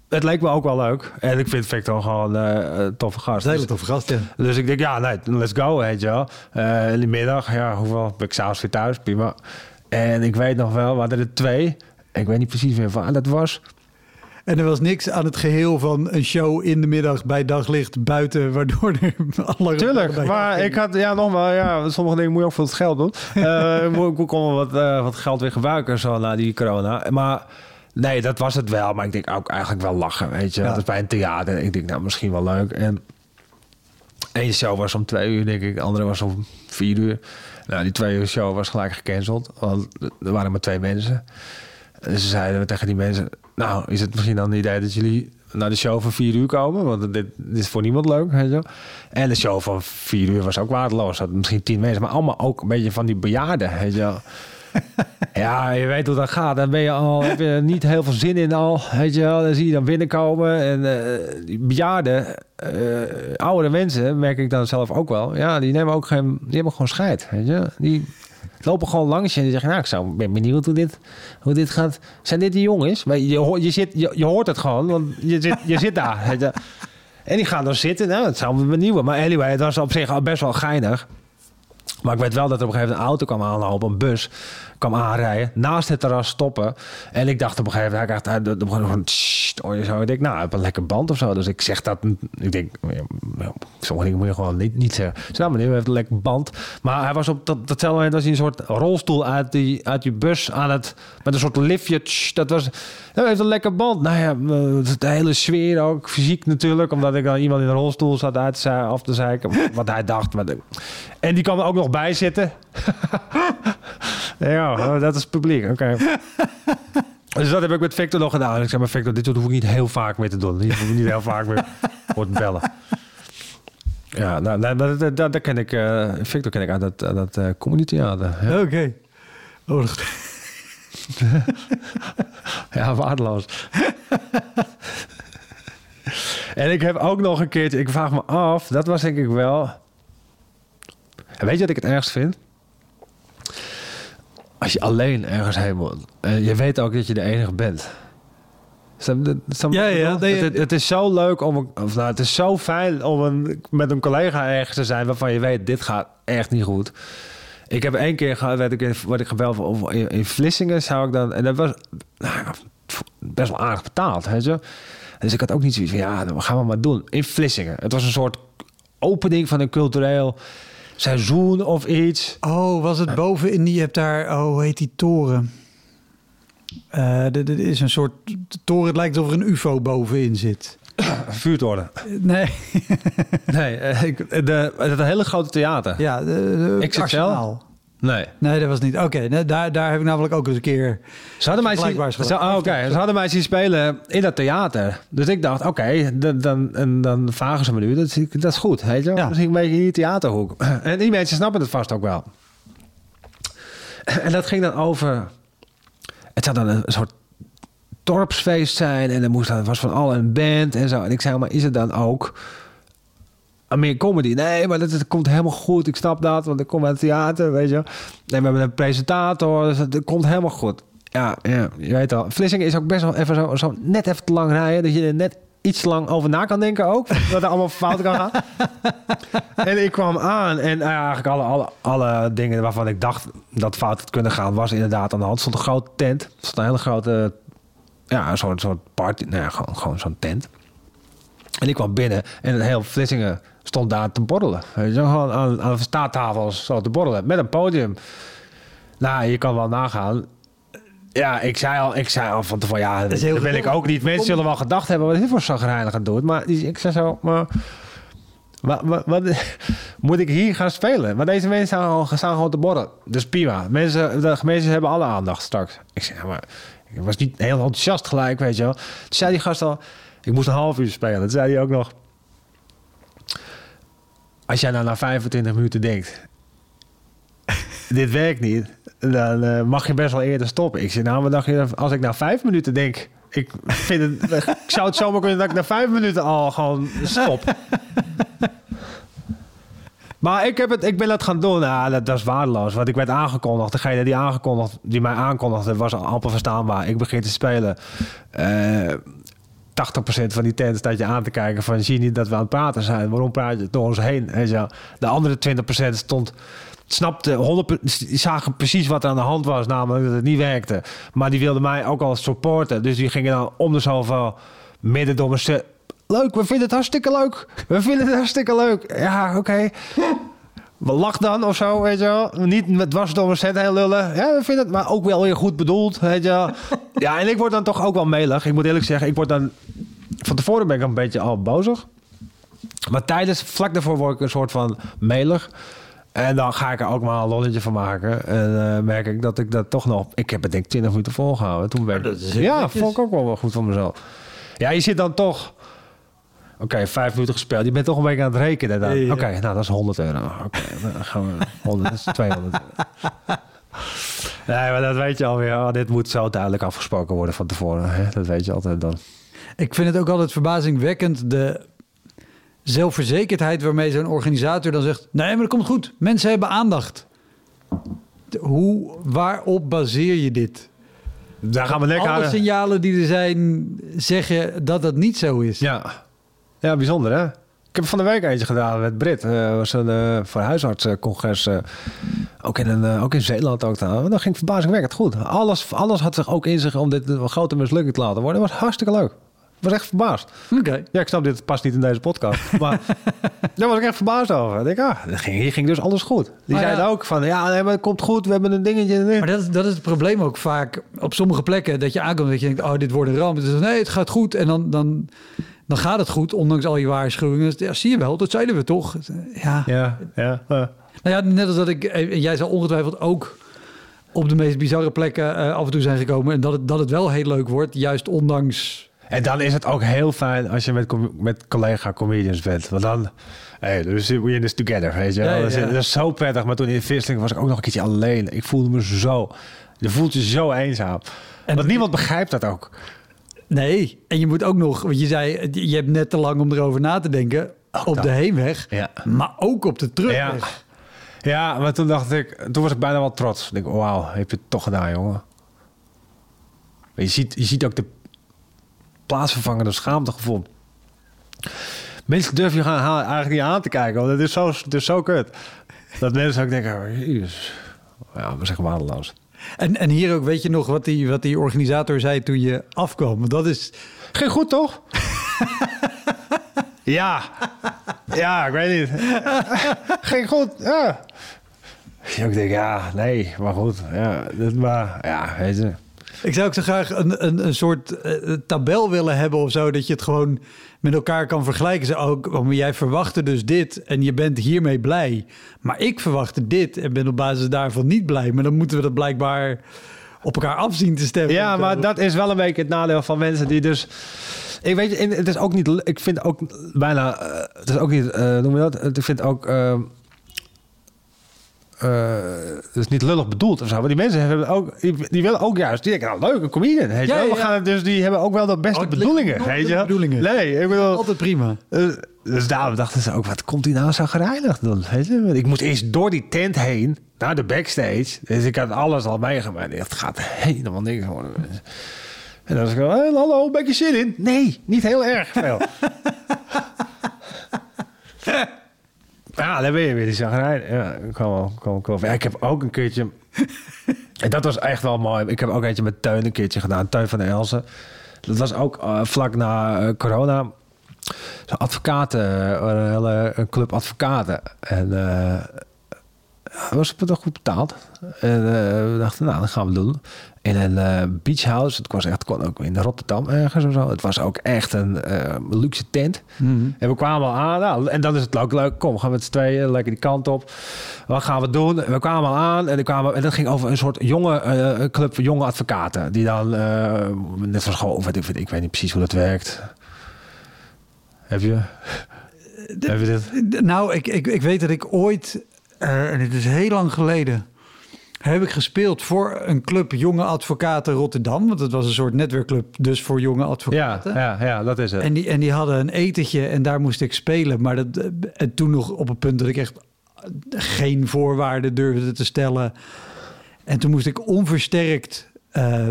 het leek me ook wel leuk. En ik vind Victor gewoon eh, een toffe gast. Een hele Dus- toffe gast, ja. dus ik denk, ja, nee, let's go, weet je wel. Eh, in de middag, ja, hoeveel? Ben ik s'avonds weer thuis, prima. En ik weet nog wel, we hadden er twee. Ik weet niet precies meer waar dat was. En er was niks aan het geheel van een show in de middag bij daglicht buiten, waardoor er alle... Tuurlijk, maar ik had, ja, nogmaals, ja, sommige dingen moet je ook voor het geld doen. Eh moet ik kon wel wat, eh, wat geld weer gebruiken, zo na die corona. Maar nee, dat was het wel. Maar ik denk ook eigenlijk wel lachen, weet je. Ja. Dat is bij een theater. Ik denk, nou, misschien wel leuk. En één show was om twee uur, denk ik. De andere was om vier uur. Nou, die twee uur show was gelijk gecanceld. Want er waren maar twee mensen. En ze zeiden tegen die mensen... Nou, is het misschien dan een idee dat jullie naar de show van vier uur komen? Want dit, is voor niemand leuk, weet je. En de show van vier uur was ook waardeloos. Hadden misschien tien mensen, maar allemaal ook een beetje van die bejaarden, weet je. Ja, je weet hoe dat gaat. Dan ben je al, heb je niet heel veel zin in al. Weet je wel, dan zie je dan binnenkomen. En die bejaarden, eh oudere mensen, merk ik dan zelf ook wel. Ja, die nemen ook geen, die hebben gewoon scheid. Weet je? Die lopen gewoon langs je en die zeggen, nou, ik zou, ben benieuwd hoe dit, hoe dit gaat. Zijn dit die jongens? Maar je, je, zit, je, hoort het gewoon, want je zit, je zit daar. En die gaan dan zitten. Nou, het zou me benieuwen. Maar anyway, het was op zich al best wel geinig. Maar ik weet wel dat er op een gegeven moment een auto kwam aanlopen, een bus kwam aanrijden, naast het terras stoppen. En ik dacht op een gegeven moment, hij dacht, hoor je zo. Ik denk, nou, ik heb een lekker band of zo. Dus ik zeg dat, ik denk, sommige dingen moet je gewoon niet, niet zeggen. Zei, nou meneer, u heeft een lekker band. Maar hij was op dat, datzelfde moment, was hij een soort rolstoel uit die, uit die bus aan het, met een soort liftje. dat was, hij heeft een lekker band. Nou ja, eh, de hele sfeer ook, fysiek natuurlijk, omdat ik dan iemand in een rolstoel zat uit te af te zeiken, wat hij dacht. Maar en die kwam er ook nog bij zitten. ja, oh, dat is publiek. Oké. dus dat heb ik met Victor nog gedaan. Ik zei maar Victor, dit hoef ik niet heel vaak meer te doen. Dit hoef ik niet heel vaak meer te bellen. Ja, nou, nou, dat, dat, dat, dat ken ik. eh, Victor ken ik uit dat, dat eh comedy theater. Ja, Oké. Oh, dat- ja waardeloos. en ik heb ook nog een keertje, ik vraag me af, dat was denk ik wel. En weet je wat ik het ergst vind? Als je alleen ergens heen moet. En je weet ook dat je de enige bent. Ja, ja, nee, het, het is zo leuk om... een- Of nou, het is zo fijn om een, met een collega ergens te zijn... waarvan je weet, dit gaat echt niet goed. Ik heb één keer gehad, werd ik, in- werd ik gebeld of in, in Vlissingen zou ik dan... En dat was nou, best wel aardig betaald, hè, zo. Dus ik had ook niet zoiets van, ja, dan gaan we maar doen. In Vlissingen. Het was een soort opening van een cultureel seizoen of iets. Oh, was het boven in die... Je hebt daar... Oh, hoe heet die toren? Eh, dit dit is een soort toren. Het lijkt alsof er een ufo bovenin zit. Vuurtoren. Nee. Nee, eh, ik, de, het hele grote theater. ja, de, de XXL? Arsenaal. Nee. Nee, dat was niet. Oké, nee, daar, daar heb ik namelijk ook eens een keer... Ze hadden, mij zien, ze, oh, oké, ze hadden mij zien spelen in dat theater. Dus ik dacht, oké, dan, dan, en dan vragen ze me nu. Dat is, dat is goed, weet je wel. Ja. Misschien een beetje in die theaterhoek. En die mensen snappen het vast ook wel. En dat ging dan over... Het zou dan een soort dorpsfeest zijn. En er moest, was van al een band en zo. En ik zei, maar is het dan ook... meer comedy. Nee, maar dat, dat komt helemaal goed. Ik snap dat, want ik kom uit het theater, weet je. Nee, we hebben een presentator, dus dat komt helemaal goed. Ja, ja, je weet al. Vlissingen is ook best wel even zo, zo net even te lang rijden. Dat je er net iets lang over na kan denken ook. Wat er allemaal fout kan gaan. en ik kwam aan en nou eigenlijk alle, alle, alle dingen waarvan ik dacht dat fout had kunnen gaan, was inderdaad aan de hand. Stond een grote tent. Er stond een hele grote, ja, een soort, soort party. Nou ja, gewoon, gewoon zo'n tent. En ik kwam binnen en een heel Vlissingen stond daar te borrelen. Weet je, wel, gewoon aan, aan staattafels zo te borrelen. Met een podium. Nou, je kan wel nagaan. Ja, ik zei al, ik zei al van tevoren, ja, dat ben ik ook niet. Mensen zullen wel gedacht hebben, wat is dit voor zagrijnig aan doet. Maar ik zei zo, maar... Wat, moet ik hier gaan spelen? Maar deze mensen staan gewoon, staan gewoon te borrelen. Dus prima. Mensen, de mensen hebben alle aandacht straks. Ik zeg, maar ik was niet heel enthousiast gelijk, weet je wel. Toen zei die gast al, ik moest een half uur spelen. Toen zei hij ook nog, als jij nou na 25 minuten denkt, dit werkt niet, dan eh, mag je best wel eerder stoppen. Ik zeg, nou, wat dacht je als ik na vijf minuten denk, ik vind ik zou het zomaar kunnen dat ik na vijf minuten al gewoon stop. Maar ik, heb het, ik ben dat gaan doen. Nou, dat, dat is waardeloos. Want ik werd aangekondigd. Degene die, aangekondigd, die mij aankondigde was amper verstaanbaar. Ik begin te spelen. Eh, 80% van die tent staat je aan te kijken van... zie je niet dat we aan het praten zijn? Waarom praat je door ons heen? Je wel? De andere 20% stond... Snapte 100, die zagen precies wat er aan de hand was, namelijk dat het niet werkte. Maar die wilden mij ook al supporten. Dus die gingen dan om de zoveel midden door. Leuk, we vinden het hartstikke leuk. We vinden het hartstikke leuk. Ja, oké. Lach dan of zo, weet je wel. Niet met dwars door mijn set heel lullen. Ja, we vinden het, maar ook wel weer goed bedoeld, weet je wel. Ja, en ik word dan toch ook wel melig. Ik moet eerlijk zeggen, ik word dan... Van tevoren ben ik een beetje al bozig. Maar tijdens, vlak daarvoor word ik een soort van melig. En dan ga ik er ook maar een lolletje van maken. En uh, merk ik dat ik dat toch nog... Ik heb het denk ik 20 minuten volgehouden. Toen ben ik... Ja, vond ik ook wel, wel goed van mezelf. Ja, je zit dan toch... Oké, vijf minuten gespeeld. Je bent toch een beetje aan het rekenen dan. Ja. Oké, nou dat is 100 euro. Oké, dan gaan we 100, dat is 200 euro. Nee, maar dat weet je alweer. Oh, dit moet zo duidelijk afgesproken worden van tevoren. Hè? Dat weet je altijd dan. Ik vind het ook altijd verbazingwekkend de zelfverzekerdheid waarmee zo'n organisator dan zegt: nee, maar dat komt goed. Mensen hebben aandacht. Hoe, waarop baseer je dit? Daar gaan we lekker Alle signalen die er zijn zeggen dat dat niet zo is. Ja. Ja, bijzonder hè? Ik heb van de week eentje gedaan met Brit. Eh was een uh, voor huisartsencongres. eh, ook, in eh, ook in Zeeland ook. Dan. Dat ging verbazingwekkend goed. Alles, alles had zich ook in zich om dit een grote mislukking te laten worden. Het was hartstikke leuk. Was echt verbaasd. Oké. Ja, ik snap dit past niet in deze podcast. Maar daar was ik echt verbaasd over. Ik denk, ah, ging, hier ging dus alles goed. Die ja. zeiden ook van, ja, nee, maar het komt goed. We hebben een dingetje. Maar dat is, dat is het probleem ook vaak op sommige plekken. Dat je aankomt dat je denkt, oh, dit wordt een ramp. Dus nee, het gaat goed. En dan, dan, dan gaat het goed, ondanks al je waarschuwingen. Ja, zie je wel, dat zeiden we toch. Ja. Ja, ja. Nou ja, net als dat ik, en jij zal ongetwijfeld ook op de meest bizarre plekken eh, af en toe zijn gekomen. En dat het, dat het wel heel leuk wordt, juist ondanks... En dan is het ook heel fijn als je met, met collega-comedians bent. Want dan, hey, dus we in this together, weet je. Ja, ja, Dat, is, dat is zo prettig. Maar toen in Visseling was ik ook nog een keertje alleen. Ik voelde me zo... Je voelt je zo eenzaam. En- Want niemand begrijpt dat ook. Nee, en je moet ook nog, want je zei, je hebt net te lang om erover na te denken op dat. de heenweg, Ja. maar ook op de terugweg. ja, maar toen dacht ik... Toen was ik bijna wel trots. Ik denk, wauw, heb je het toch gedaan, jongen. Je ziet, je ziet ook de plaatsvervangende schaamtegevoel. Mensen durven je gaan eigenlijk niet aan te kijken. Want het is zo, het is zo kut. Dat mensen ook denken, oh, jezus. Ja, we zeggen waardeloos. En, en hier ook, weet je nog wat die, wat die organisator zei toen je afkwam? Dat is, Ging goed, toch? ja. Ja, ik weet niet. Ging goed, ja. Ik denk, ja, nee, maar goed. Ja, maar ja, weet je. Ik zou ook zo graag een, een, een soort eh, tabel willen hebben of zo, dat je het gewoon met elkaar kan vergelijken. Zo, ook, oh, maar jij verwachtte dus dit en je bent hiermee blij. Maar ik verwachtte dit en ben op basis daarvan niet blij. Maar dan moeten we dat blijkbaar op elkaar afzien te stemmen. Ja, maar dat is wel een beetje het nadeel van mensen die dus... Ik weet het is ook niet... Ik vind ook bijna... eh, het is ook niet... eh noem je dat? Ik vind ook... het is niet lullig bedoeld of zo. Maar die mensen hebben ook... Die, die willen ook juist... Die denken, nou leuk, een comedian. Je Ja, We gaan, dus die hebben ook wel de beste Oh, het bedoelingen. Weet je? bedoelingen. Nee, ik bedoel... Altijd prima. Eh, dus daarom dachten ze ook, wat komt hij nou zo gereinigd dan? Weet je? Ik moest eerst door die tent heen, naar de backstage. Dus ik had alles al meegemaakt. Het gaat helemaal niks worden. En dan was ik wel, hey, hallo, een beetje zin in? Nee, niet heel erg veel. ja, dan ben je weer die zagrijn. Ja, ik kwam wel, kwam, kwam. Ja, ik heb ook een keertje... En dat was echt wel mooi. Ik heb ook eentje met Teun een keertje gedaan. Teun van Elsen. Dat was ook eh, vlak na eh, corona. Advocaten, eh, een hele een club advocaten. En was het toch goed betaald. En eh, we dachten, nou, dat gaan we doen. In een eh beachhouse. Het was echt, kon ook in Rotterdam ergens of zo. Het was ook echt een eh, luxe tent. En we kwamen al aan. Nou, en dan is het ook leuk. Kom, gaan we met z'n tweeën lekker die kant op. Wat gaan we doen? En we kwamen al aan. En, kwamen, en dat ging over een soort jonge eh, club van jonge advocaten. Die dan, eh, net weet ik, weet, ik weet niet precies hoe dat werkt. Heb je? Heb je dit? Nou, ik, ik, ik weet dat ik ooit, eh, en het is heel lang geleden, heb ik gespeeld voor een club jonge advocaten Rotterdam. Want het was een soort netwerkclub, dus voor jonge Ja, advocaten. ja, ja, dat is het. En, die, en die hadden een etentje en daar moest ik spelen. Maar dat, en toen nog op een punt dat ik echt geen voorwaarden durfde te stellen. En toen moest ik onversterkt eh,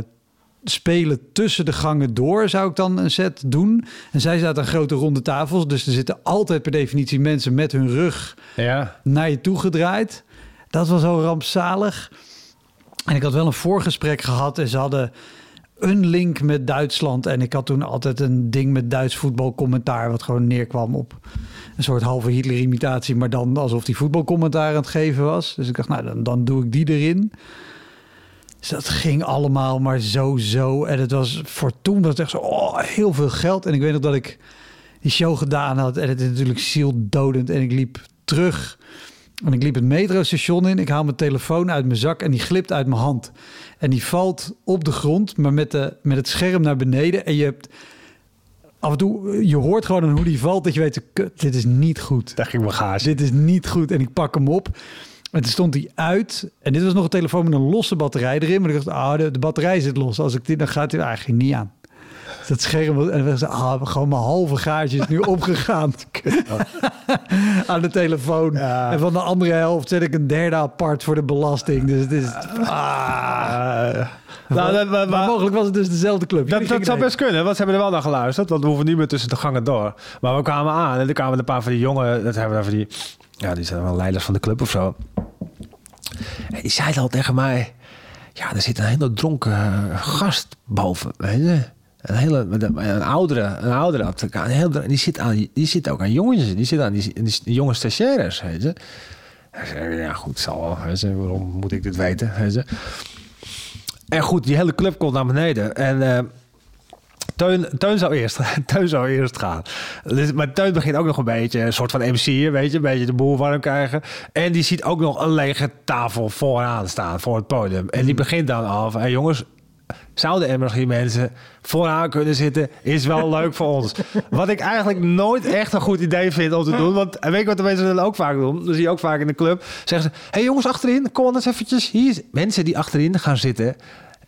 spelen tussen de gangen door, zou ik dan een set doen. En zij zaten aan grote ronde tafels, dus er zitten altijd per definitie mensen met hun rug Ja. naar je toe gedraaid. Dat was al rampzalig. En ik had wel een voorgesprek gehad en ze hadden een link met Duitsland. En ik had toen altijd een ding met Duits voetbalcommentaar... wat gewoon neerkwam op een soort halve Hitler-imitatie... maar dan alsof die voetbalcommentaar aan het geven was. Dus ik dacht, nou, dan, dan doe ik die erin. Dus dat ging allemaal maar zo, zo. En het was voor toen was het echt zo, oh, heel veel geld. En ik weet nog dat ik die show gedaan had. En het is natuurlijk zieldodend. En ik liep terug. En ik liep het metrostation in. Ik haal mijn telefoon uit mijn zak en die glipt uit mijn hand. En die valt op de grond, maar met, de, met het scherm naar beneden. En je hebt af en toe, je hoort gewoon hoe die valt, dat je weet, kut, dit is niet goed. Daar ging mijn gaas. Dit is niet goed. En ik pak hem op. En toen stond hij uit. En dit was nog een telefoon met een losse batterij erin. Maar ik dacht, ah, de, de batterij zit los. Als ik dit, dan gaat hij er eigenlijk niet aan. Dus dat scherm, en we zeiden, ah, gewoon mijn halve gaatje is nu opgegaan. aan de telefoon. Ja. En van de andere helft zet ik een derde apart voor de belasting. Dus het is... Ah. Nou, dat, maar, Maar mogelijk was het dus dezelfde club. Dat, zou best kunnen, want ze hebben er wel naar geluisterd. Want we hoeven niet meer tussen de gangen door. Maar we kwamen aan en er kwamen een paar van die jongen... Dat hebben we van die... Ja, die zijn wel leiders van de club of zo. En die zeiden al tegen mij... Ja, er zit een hele dronken eh, gast boven, weet je. Een hele, een oudere, een oudere. Een heel, die, zit aan, die zit ook aan jongetjes. Die zit aan die, jonge stagiaires, weet je. Zei, ja goed, zal wel. Waarom moet ik dit weten. En goed, die hele club komt naar beneden. En eh, Teun, Teun, zou eerst, Teun zou eerst gaan. Dus, maar Teun begint ook nog een beetje een soort van MC, weet je. Een beetje de boel warm krijgen. En die ziet ook nog een lege tafel vooraan staan, voor het podium. En die begint dan al van, hey jongens... Zouden er misschien mensen vooraan kunnen zitten? Is wel leuk voor ons. Wat ik eigenlijk nooit echt een goed idee vind om te doen. Want weet je wat de mensen dan ook vaak doen? Dat zie je ook vaak in de club. Zeggen ze, hey jongens achterin, kom anders eventjes. Hier mensen die achterin gaan zitten...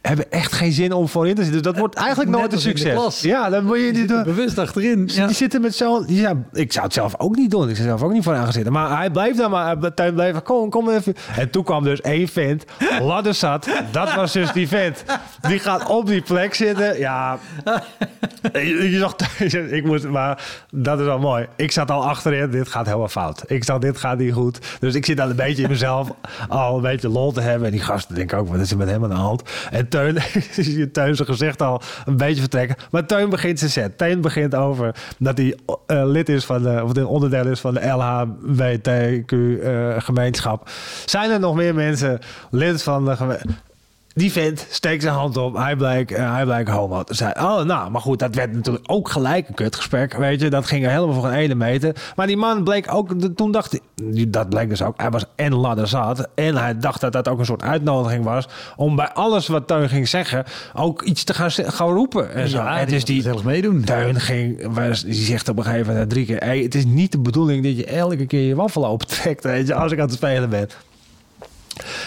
hebben echt geen zin om voorin te zitten. Dus dat wordt eigenlijk Net nooit een succes. Ja, dan moet je niet doen. Bewust achterin. Ja. Die zitten met zo'n... Ja, ik zou het zelf ook niet doen. Ik zou zelf ook niet vooraan gaan zitten. Maar hij bleef dan maar... Hij bleef kom, kom even. En toen kwam dus één vent. Ladder zat. Dat was dus die vent. Die gaat op die plek zitten. Ja. Je, zag... Ik moest... Maar dat is wel mooi. Ik zat al achterin. Dit gaat helemaal fout. Ik zag, dit gaat niet goed. Dus ik zit al een beetje in mezelf al een beetje lol te hebben. En die gasten denken ook, wat is er met hem aan de hand? En Teun, je Teun zijn gezicht al een beetje vertrekken. Maar Teun begint zijn set. Teun begint over dat hij eh, lid is van de, of een onderdeel is van de LHBTQ-gemeenschap. Zijn er nog meer mensen lid van de gemeenschap? Die vent steekt zijn hand op. Hij blijkt, eh, hij blijkt homo te zijn. Oh, nou, maar goed, dat werd natuurlijk ook gelijk een kutgesprek. Weet je, dat ging er helemaal voor een ene meter. Maar die man bleek ook, toen dacht hij, die- dat bleek dus ook, hij was en ladderzat. En hij dacht dat dat ook een soort uitnodiging was. Om bij alles wat Teun ging zeggen, ook iets te gaan, gaan roepen. En zo. Ja, en dus die, zelfs meedoen. Teun ging, was, die zegt op een gegeven moment drie keer: hey, Het is niet de bedoeling dat je elke keer je waffel opentrekt weet je, als ik aan het spelen ben.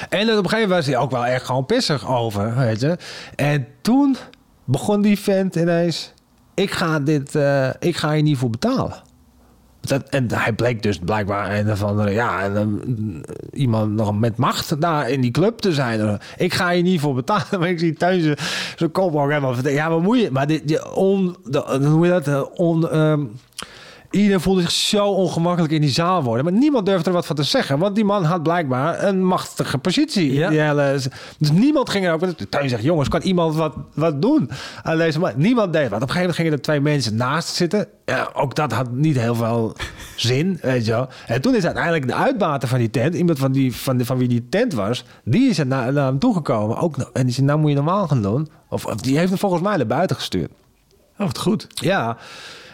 En op een gegeven moment was hij ook wel echt gewoon pissig over, weet je. En toen begon die vent ineens: Ik ga, dit, eh, ik ga hier niet voor betalen. Dat, en hij bleek dus blijkbaar een of andere, ja, iemand nog met macht daar in die club te zijn. Ik ga hier niet voor betalen. Maar ik zie thuis zijn- zijn kop ook helemaal. Ja, wat moet je? Maar dit, die de, hoe je dat? On, ehm, Iedereen voelde zich zo ongemakkelijk in die zaal worden. Maar niemand durfde er wat van te zeggen. Want die man had blijkbaar een machtige positie. Ja. Die hele, dus niemand ging er ook... Thuis zegt, jongens, kan iemand wat, wat doen aan deze man? Niemand deed wat. Op een gegeven moment gingen er twee mensen naast zitten. Ja, ook dat had niet heel veel zin, weet je wel. En toen is uiteindelijk de uitbater van die tent... iemand van, die, van, de, van wie die tent was... die is er naar, naar hem toegekomen. Ook, en die zei, nou moet je normaal gaan doen. Of, of die heeft hem volgens mij naar buiten gestuurd. Oh, wat goed. Ja,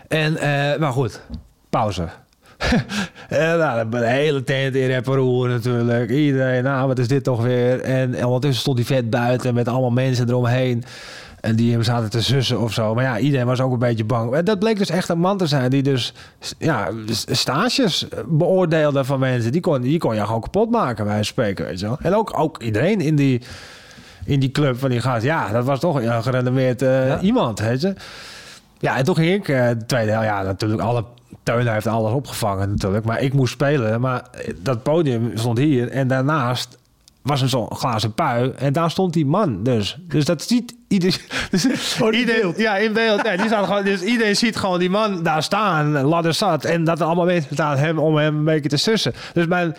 en, eh, maar goed, pauze. en nou, de hele tent in rep en roer natuurlijk. Iedereen, nou, wat is dit toch weer? En, en ondertussen stond die vet buiten met allemaal mensen eromheen. En die hem zaten te zussen of zo. Maar ja, iedereen was ook een beetje bang. En dat bleek dus echt een man te zijn die dus ja, stages beoordeelde van mensen. Die kon, die kon je gewoon kapot maken bij een spreken, weet je wel. En ook, ook iedereen in die, in die club van die gast. Ja, dat was toch een gerenommeerd eh, Ja. iemand, weet je. Ja, en toen ging ik eh, de tweede helft. Ja, natuurlijk alle... Teun heeft alles opgevangen natuurlijk. Maar ik moest spelen. Maar dat podium stond hier. En daarnaast was een zo'n glazen pui. En daar stond die man dus. Dus dat ziet iedereen... Dus Oh, iedereen- beeld. Ja, in beeld. Ja, die staat gewoon, dus iedereen ziet gewoon die man daar staan, ladder zat. En dat er allemaal mensen staan hem, om hem een beetje te sussen. Dus mijn...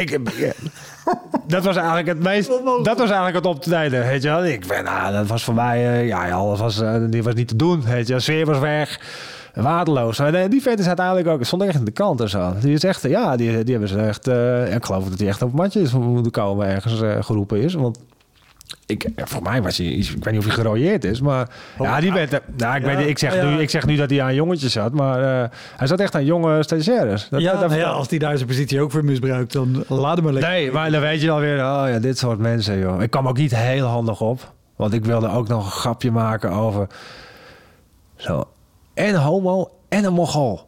Ik, dat was eigenlijk het meest. Dat was eigenlijk het optreden, weet je wel. Ik ben, nou, dat was voor mij, eh, ja, alles was, eh, die was niet te doen, weet je. De sfeer was weg, waardeloos. En eh, die vet is uiteindelijk ook, stond echt in de kant en zo. Die is echt, ja, die, die hebben ze echt. eh, ik geloof dat hij echt op het matje is moeten komen ergens geroepen is, want. Ik, ja, voor mij was hij, iets- ik weet niet of hij gerooieerd is, maar ja, die werd, nou, ik, weet, ik, zeg ja. nu, ik zeg nu dat hij aan jongetjes zat, maar eh, hij zat echt aan jonge stagiaires. Dat, ja, dat, nou ja, als die daar zijn positie ook voor misbruikt, dan laat hem maar lekker. Nee, maar dan weet je alweer, oh ja, dit soort mensen, joh. Ik kwam ook niet heel handig op. Want ik wilde ook nog een grapje maken over... Zo, en homo en een mogol.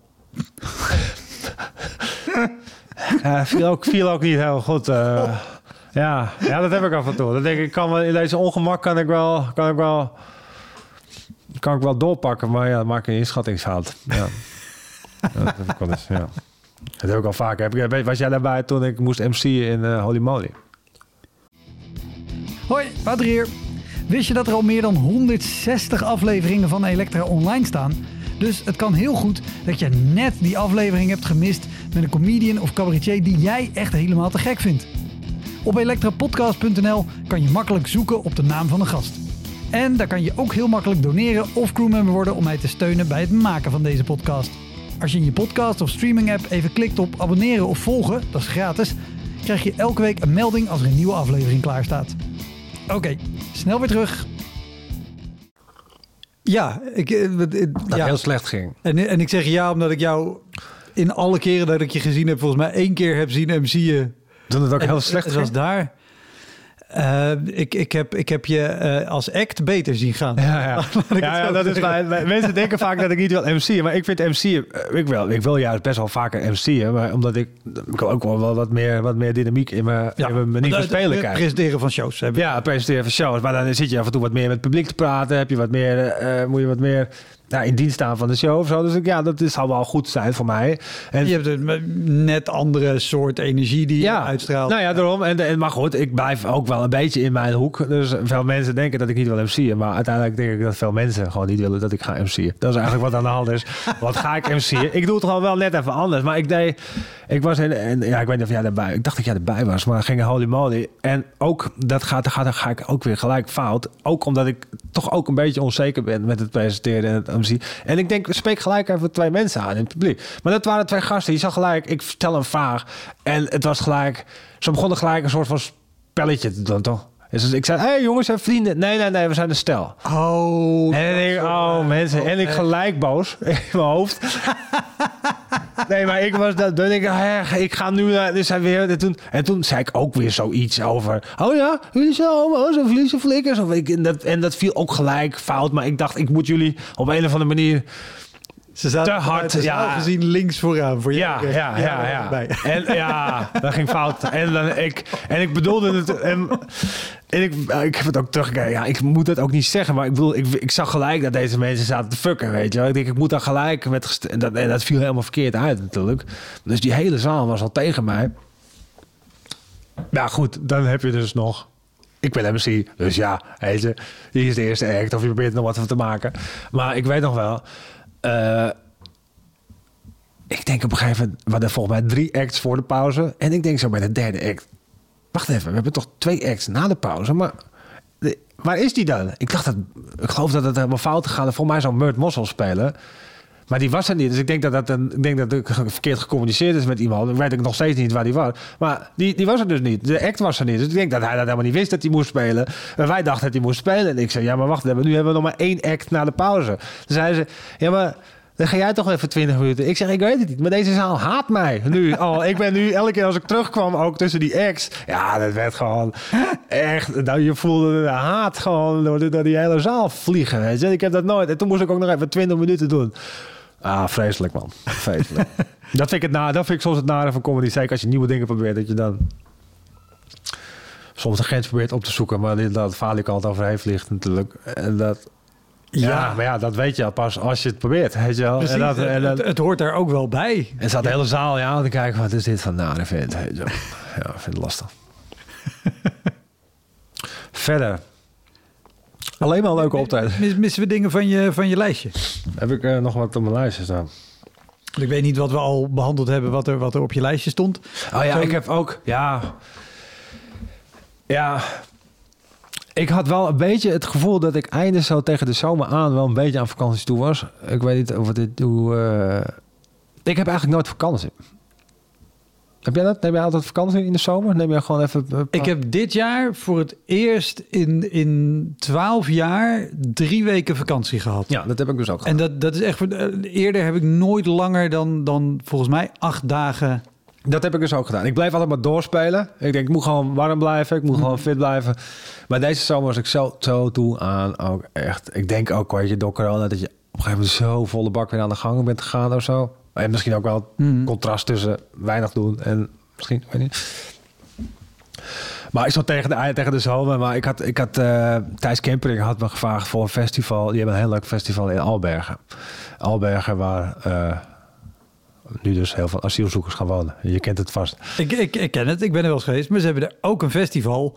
ja, viel ook, viel ook niet heel goed. eh. Ja, ja, dat heb ik af en toe. Dat denk ik, kan wel, in deze ongemak kan ik wel... Kan ik wel kan ik wel doorpakken, maar ja, dan maak ik een inschattingsfout. Ja. Ja, dat heb ik wel eens, ja. Dat heb ik al vaker. Heb ik, was jij daarbij toen ik moest MC'en in eh, Holy Moly? Hoi, Wouter hier. Wist je dat er al meer dan 160 afleveringen van Elektra online staan? Dus het kan heel goed dat je net die aflevering hebt gemist met een comedian of cabaretier die jij echt helemaal te gek vindt. Op elektrapodcast.nl kan je makkelijk zoeken op de naam van de gast. En daar kan je ook heel makkelijk doneren of crewmember worden om mij te steunen bij het maken van deze podcast. Als je in je podcast of streaming app even klikt op abonneren of volgen, dat is gratis, krijg je elke week een melding als er een nieuwe aflevering klaar staat. Oké, snel weer terug. Ja, ik, eh, eh, Dat ja. heel slecht ging. En, en ik zeg ja omdat ik jou in alle keren dat ik je gezien heb, volgens mij één keer heb zien MC'en. Toen het ook En- heel slecht Zoals ging. daar. Eh, ik, ik, heb, ik heb je eh, als act beter zien gaan. Ja, ja. Ja, ja dat is mijn, mensen denken vaak dat ik niet wil MC'en. Maar ik vind MC'en... eh, Ik wil, ik wil juist best wel vaker MC'en. Maar omdat ik... Ik wil ook wel wat- meer, wat meer dynamiek in mijn, in mijn manier van spelen krijgen. Presenteren van shows. Heb ik. Ja, presenteren van shows. Maar dan zit je af en toe wat meer met het publiek te praten. Heb je wat meer, moet je wat meer nou, in dienst staan van de show of zo. Dus ik, ja, dat is, zal wel goed zijn voor mij. En Je hebt een net andere soort energie die je uitstraalt. Nou ja, daarom. En, en, maar goed, ik blijf ook wel een beetje in mijn hoek. Dus veel mensen denken dat ik niet wil MC'en. Maar uiteindelijk denk ik dat veel mensen gewoon niet willen dat ik ga MC'en. Dat is eigenlijk wat aan de hand is. Wat ga ik MC'en? Ik doe het gewoon wel net even anders. Maar ik deed... Ik was in... En, ja, ik weet niet of jij erbij... Ik dacht dat jij erbij was. Maar ging holy moly. En ook, dat gaat, dat gaat, dan ga ik ook weer gelijk fout. Ook omdat ik toch ook een beetje onzeker ben met het presenteren en het En ik denk, spreek gelijk even twee mensen aan in het publiek. Maar dat waren twee gasten. Je zag gelijk, ik vertel een vraag. En het was gelijk... Ze begonnen gelijk een soort van spelletje doen, toch? Dus ik zei, hé hey, jongens en vrienden. Nee, nee, nee, we zijn een stel. Oh. En denk ik, oh mensen. En ik gelijk boos in mijn hoofd. Nee, maar ik was dat. Dan denk ik, hè, ik ga nu naar. Dus hij weer. En toen, en toen zei ik ook weer zoiets over. Oh ja, jullie zijn homo's of jullie zijn flikkers. Of ik, en, dat, en dat viel ook gelijk fout. Maar ik dacht, ik moet jullie op een of andere manier. Ze zaten Te hard, ja. gezien links vooraan. Voor Ja, jou. ja, ja, ja. Bij. En ja, dat ging fout. En, dan, ik, en ik bedoelde het. En, en ik, ik heb het ook teruggekeken. Ja, ik moet het ook niet zeggen. Maar ik bedoel, ik, ik zag gelijk dat deze mensen zaten te fucken. Weet je wel. Ik denk, ik moet daar gelijk met. En dat, en dat viel helemaal verkeerd uit, natuurlijk. Dus die hele zaal was al tegen mij. Ja, goed, dan heb je dus nog. Ik ben MC, dus ja, weet je, hier is de eerste act. Of je probeert er nog wat van te maken. Maar ik weet nog wel. Eh, ik denk op een gegeven moment, we hadden volgens mij drie acts voor de pauze. En ik denk zo bij de derde act. Wacht even, we hebben toch twee acts na de pauze. Maar waar is die dan? Ik dacht dat, ik geloof dat het helemaal fout is. Volgens mij zou Murt Mossel spelen. Maar die was er niet. Dus ik denk dat dat een, ik denk dat ik verkeerd gecommuniceerd is met iemand. Ik weet ik nog steeds niet waar die was. Maar die, die was er dus niet. De act was er niet. Dus ik denk dat hij dat helemaal niet wist dat hij moest spelen. En wij dachten dat hij moest spelen. En ik zei, ja, maar wacht even. Nu hebben we nog maar één act na de pauze. Toen zei ze, ja, maar dan ga jij toch even 20 minuten. Ik zeg, ik weet het niet. Maar deze zaal haat mij nu. al. ik ben nu, elke keer als ik terugkwam, ook tussen die acts. Ja, dat werd gewoon echt... Nou, je voelde de haat gewoon door, die hele zaal vliegen. Ik heb dat nooit. En toen moest ik ook nog even 20 minuten doen. Ah, vreselijk man. Vreselijk. dat, vind ik het na, dat vind ik soms het nare van comedy. Zeker als je nieuwe dingen probeert, dat je dan soms de grens probeert op te zoeken. Maar dat falikant overheen vliegt natuurlijk. En dat... Ja, Ja. maar ja, dat weet je pas als je het probeert. Weet je wel? Precies, En, dat, en, het, dat, het hoort daar ook wel bij. en zat de hele zaal ja, aan te kijken. Wat is dit van nare vent? Ja, ik vind het lastig. verder. Alleen maar leuke optreden. Mis- missen we dingen van je, van je lijstje? Heb ik eh, nog wat op mijn lijstje staan? Ik weet niet wat we al behandeld hebben, wat er, wat er op je lijstje stond. Oh ja, Zo- ik heb ook... Ja... Ja... Ik had wel een beetje het gevoel dat ik einde zo tegen de zomer aan wel een beetje aan vakantie toe was. Ik weet niet of dit hoe. eh, Ik heb eigenlijk nooit vakantie. Heb jij dat? Neem jij altijd vakantie in de zomer? Neem je gewoon even. eh, Ik heb dit jaar voor het eerst in, in 12 jaar drie weken vakantie gehad. Ja, dat heb ik dus ook. En dat, dat is echt. voor- eh, Eerder heb ik nooit langer dan, dan volgens mij acht dagen. Dat heb ik dus ook gedaan. Ik blijf altijd maar doorspelen. Ik denk, ik moet gewoon warm blijven. Ik moet gewoon fit blijven. Maar deze zomer was ik zo, zo toe aan ook echt... Ik denk ook, weet je, door corona... dat je op een gegeven moment zo volle bak weer aan de gang bent gegaan of zo. En misschien ook wel Mhm. contrast tussen weinig doen en misschien, weet niet. Maar ik zat tegen de, tegen de zomer. Maar ik had, ik had eh, Thijs Kempering had me gevraagd voor een festival. Die hebben een heel leuk festival in Albergen. Albergen waar... eh, nu dus heel veel asielzoekers gaan wonen. Je kent het vast. Ik, ik, ik ken het, ik ben er wel eens geweest. Maar ze hebben er ook een festival.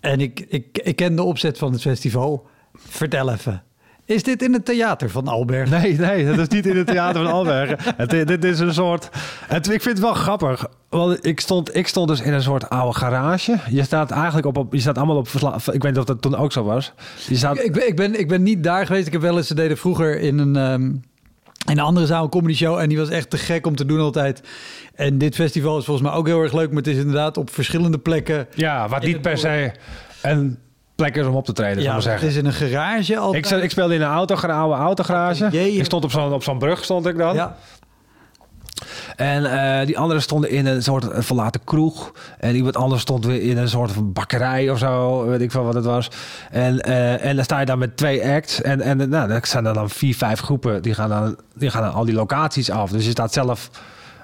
En ik, ik, ik ken de opzet van het festival. Vertel even. Is dit in het theater van Alberg? Nee, nee, dat is niet in het theater van Albergen. Het, dit is een soort... Het, ik vind het wel grappig. Want ik stond, ik stond dus in een soort oude garage. Je staat eigenlijk op... op je staat allemaal op... Ik weet niet of dat toen ook zo was. Je staat... Ik, ben, ik, ben, ik ben niet daar geweest. Ik heb wel eens, ze deden vroeger in een, ehm, in een andere zaal een comedy show. En die was echt te gek om te doen altijd. En dit festival is volgens mij ook heel erg leuk. Maar het is inderdaad op verschillende plekken. Ja, wat niet per se een plek is om op te treden, Ja, het is in een garage altijd. Ik, ik speelde in een auto, een oude autogarage. Jee. Ik stond op zo'n op zo'n brug, stond ik dan. Ja. En eh, die anderen stonden in een soort eh, verlaten kroeg. En iemand anders stond weer in een soort van bakkerij of zo. Weet ik veel wat het was. En, eh, en dan sta je dan met twee acts. En, en nou, dan zijn er dan vier, vijf groepen. Die gaan, dan, die gaan dan al die locaties af. Dus je staat zelf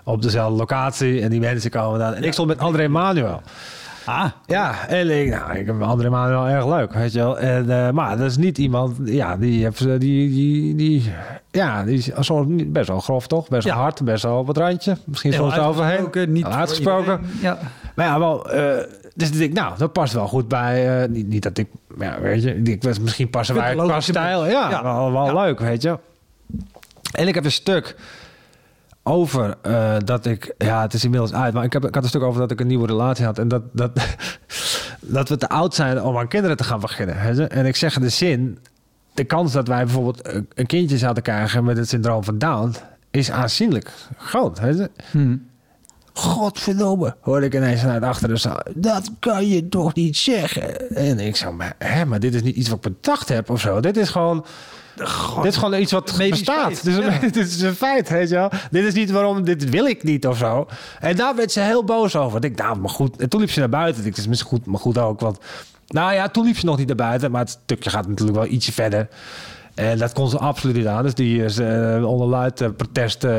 op dezelfde locatie. En die mensen komen dan. En ik stond met André Manuel. Ah, Ja, en ik, nou, ik heb André Manuel erg leuk, weet je wel. En, eh, maar dat is niet iemand, ja, die heeft, eh, die, die, die, ja, die is zo, best wel grof, toch? Best wel Ja. hard, best wel op het randje. Misschien soms overheen. Niet voor uitgesproken. Ja. Maar ja, wel, eh, dus ik denk, nou, dat past wel goed bij, eh, niet, niet dat ik, ja, weet je, ik, misschien passen wij qua stijl. Ja, Ja. wel, wel Ja. leuk, weet je. En ik heb een stuk over eh, dat ik, ja, het is inmiddels uit, maar ik, heb, ik had een stuk over dat ik een nieuwe relatie had en dat, dat, dat we te oud zijn om aan kinderen te gaan beginnen. En ik zeg in de zin, de kans dat wij bijvoorbeeld een- kindje zouden krijgen met het syndroom van Down is aanzienlijk groot. weet je. Hm. Godverdomme, hoorde ik ineens vanuit achter de zaal. Dat kan je toch niet zeggen? En ik zo, maar, hè, maar dit is niet iets wat ik bedacht heb of zo. Dit is gewoon... dit is gewoon iets wat bestaat. Dus ja. dit is een feit, weet je wel. Dit is niet waarom, dit wil ik niet of zo. En daar werd ze heel boos over. Ik nou, maar goed. En toen liep ze naar buiten. Ik dacht, misschien goed, maar goed ook. Want, nou ja, toen liep ze nog niet naar buiten. Maar het stukje gaat natuurlijk wel ietsje verder. En dat kon ze absoluut niet aan. Dus die is eh, onder luid eh, protest eh,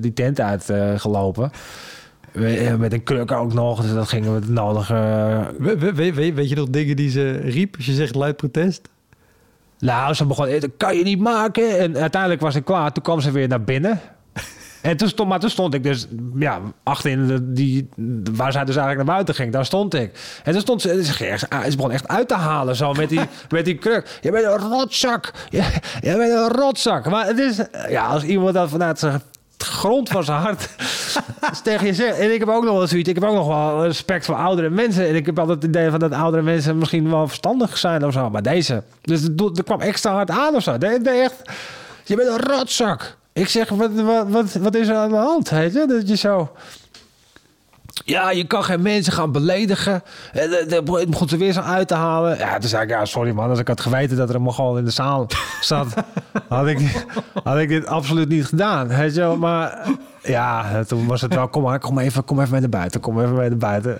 die tent uitgelopen. met een kruk ook nog. Dus dat gingen we het nodige... We- we- we- we- weet je nog dingen die ze riep als je zegt luid protest? Nou, ze begon, "Eh, dat kan je niet maken. En uiteindelijk was ik klaar. Toen kwam ze weer naar binnen. En toen stond, maar toen stond ik dus, ja, achterin de, die, waar zij dus eigenlijk naar buiten ging, daar stond ik. En toen stond ze, ze, ging echt- ze begon echt uit te halen, zo met die, met die kruk. Je bent een rotzak. Je, je bent een rotzak. Maar het is, ja, als iemand dat vanuit zijn grond van zijn hart tegen je zegt. En ik heb ook nog wel zoiets, ik heb ook nog wel respect voor oudere mensen. En ik heb altijd het idee van dat oudere mensen misschien wel verstandig zijn of zo. Maar deze, dus er kwam extra hard aan of zo. Echt, je bent een rotzak. Ik zeg, wat, wat, wat, is er aan de hand? Weet je, dat je zo... Ja, je kan geen mensen gaan beledigen. De, het begon ze weer zo uit te halen. Ja, toen zei ik, ja, sorry man. Als ik had geweten dat er een Mongool in de zaal zat... had, ik, had ik dit absoluut niet gedaan. Weet je. Maar ja, toen was het wel... Kom maar, kom even, kom even mee naar buiten. Kom even mee naar buiten.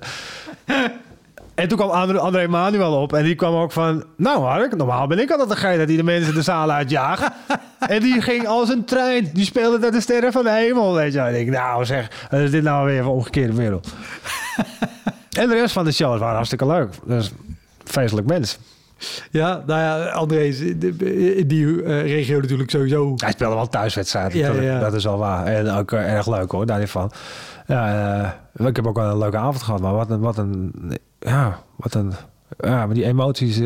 En toen kwam André, André Manuel op en die kwam ook van... Nou Mark, normaal ben ik altijd degene die de mensen de zaal uitjaagt. en die ging als een trein. Die speelde naar de sterren van de hemel, weet je. En ik nou zeg, wat is dit nou weer voor omgekeerde wereld? en de rest van de shows waren hartstikke leuk. Dus feestelijk mens. Ja, nou ja, André is in die eh, regio natuurlijk sowieso. Hij speelde wel thuiswedstrijden, Ja, dat is al waar. En ook eh, erg leuk hoor, daar niet van. Ja, eh, ik heb ook wel een leuke avond gehad, maar wat een, wat een, ja, wat een Ja, maar die emoties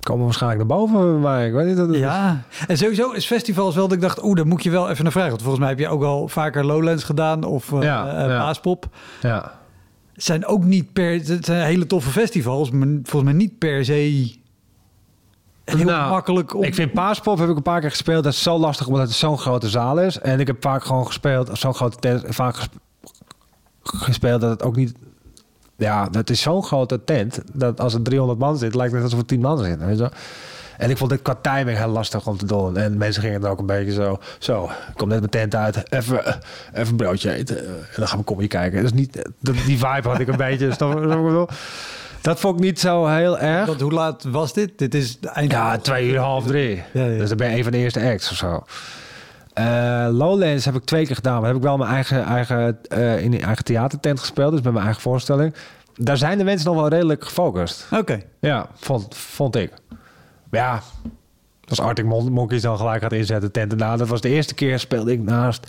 komen waarschijnlijk naar boven mij. Ik weet niet. Dat Ja, en sowieso is festivals wel dat ik dacht, oeh, daar moet je wel even naar vragen. Want volgens mij heb je ook al vaker Lowlands gedaan of uh, Ja, ja. Paaspop. Ja. Zijn ook niet per, het zijn hele toffe festivals, maar volgens mij niet per se heel Nou, makkelijk om... Ik vind Paaspop heb ik een paar keer gespeeld. Dat is zo lastig omdat het zo'n grote zaal is. En ik heb vaak gewoon gespeeld, zo'n grote tent, vaak ges- gespeeld dat het ook niet... Ja, het is zo'n grote tent dat als er 300 man zit, lijkt het alsof er 10 man zitten. Weet je? En ik vond dit qua timing heel lastig om te doen. En mensen gingen er ook een beetje zo... Zo, ik kom net mijn tent uit. Even, even een broodje eten. En dan gaan we kom je kijken. Dus niet, die vibe had ik een beetje. Dat vond ik niet zo heel erg. Want hoe laat was dit? Dit is eind. Ja, twee uur, half drie. Ja, ja. Dus dan ben je een van de eerste acts of zo. Eh, Lowlands heb ik twee keer gedaan. Maar heb ik wel mijn eigen, eigen, eh, in eigen theatertent gespeeld. Dus met mijn eigen voorstelling. Daar zijn de mensen nog wel redelijk gefocust. Oké. Ja, vond, vond ik. Ja, als Arctic Mon- Monkeys dan gelijk gaat inzetten, tent erna. Dat was de eerste keer speelde ik naast...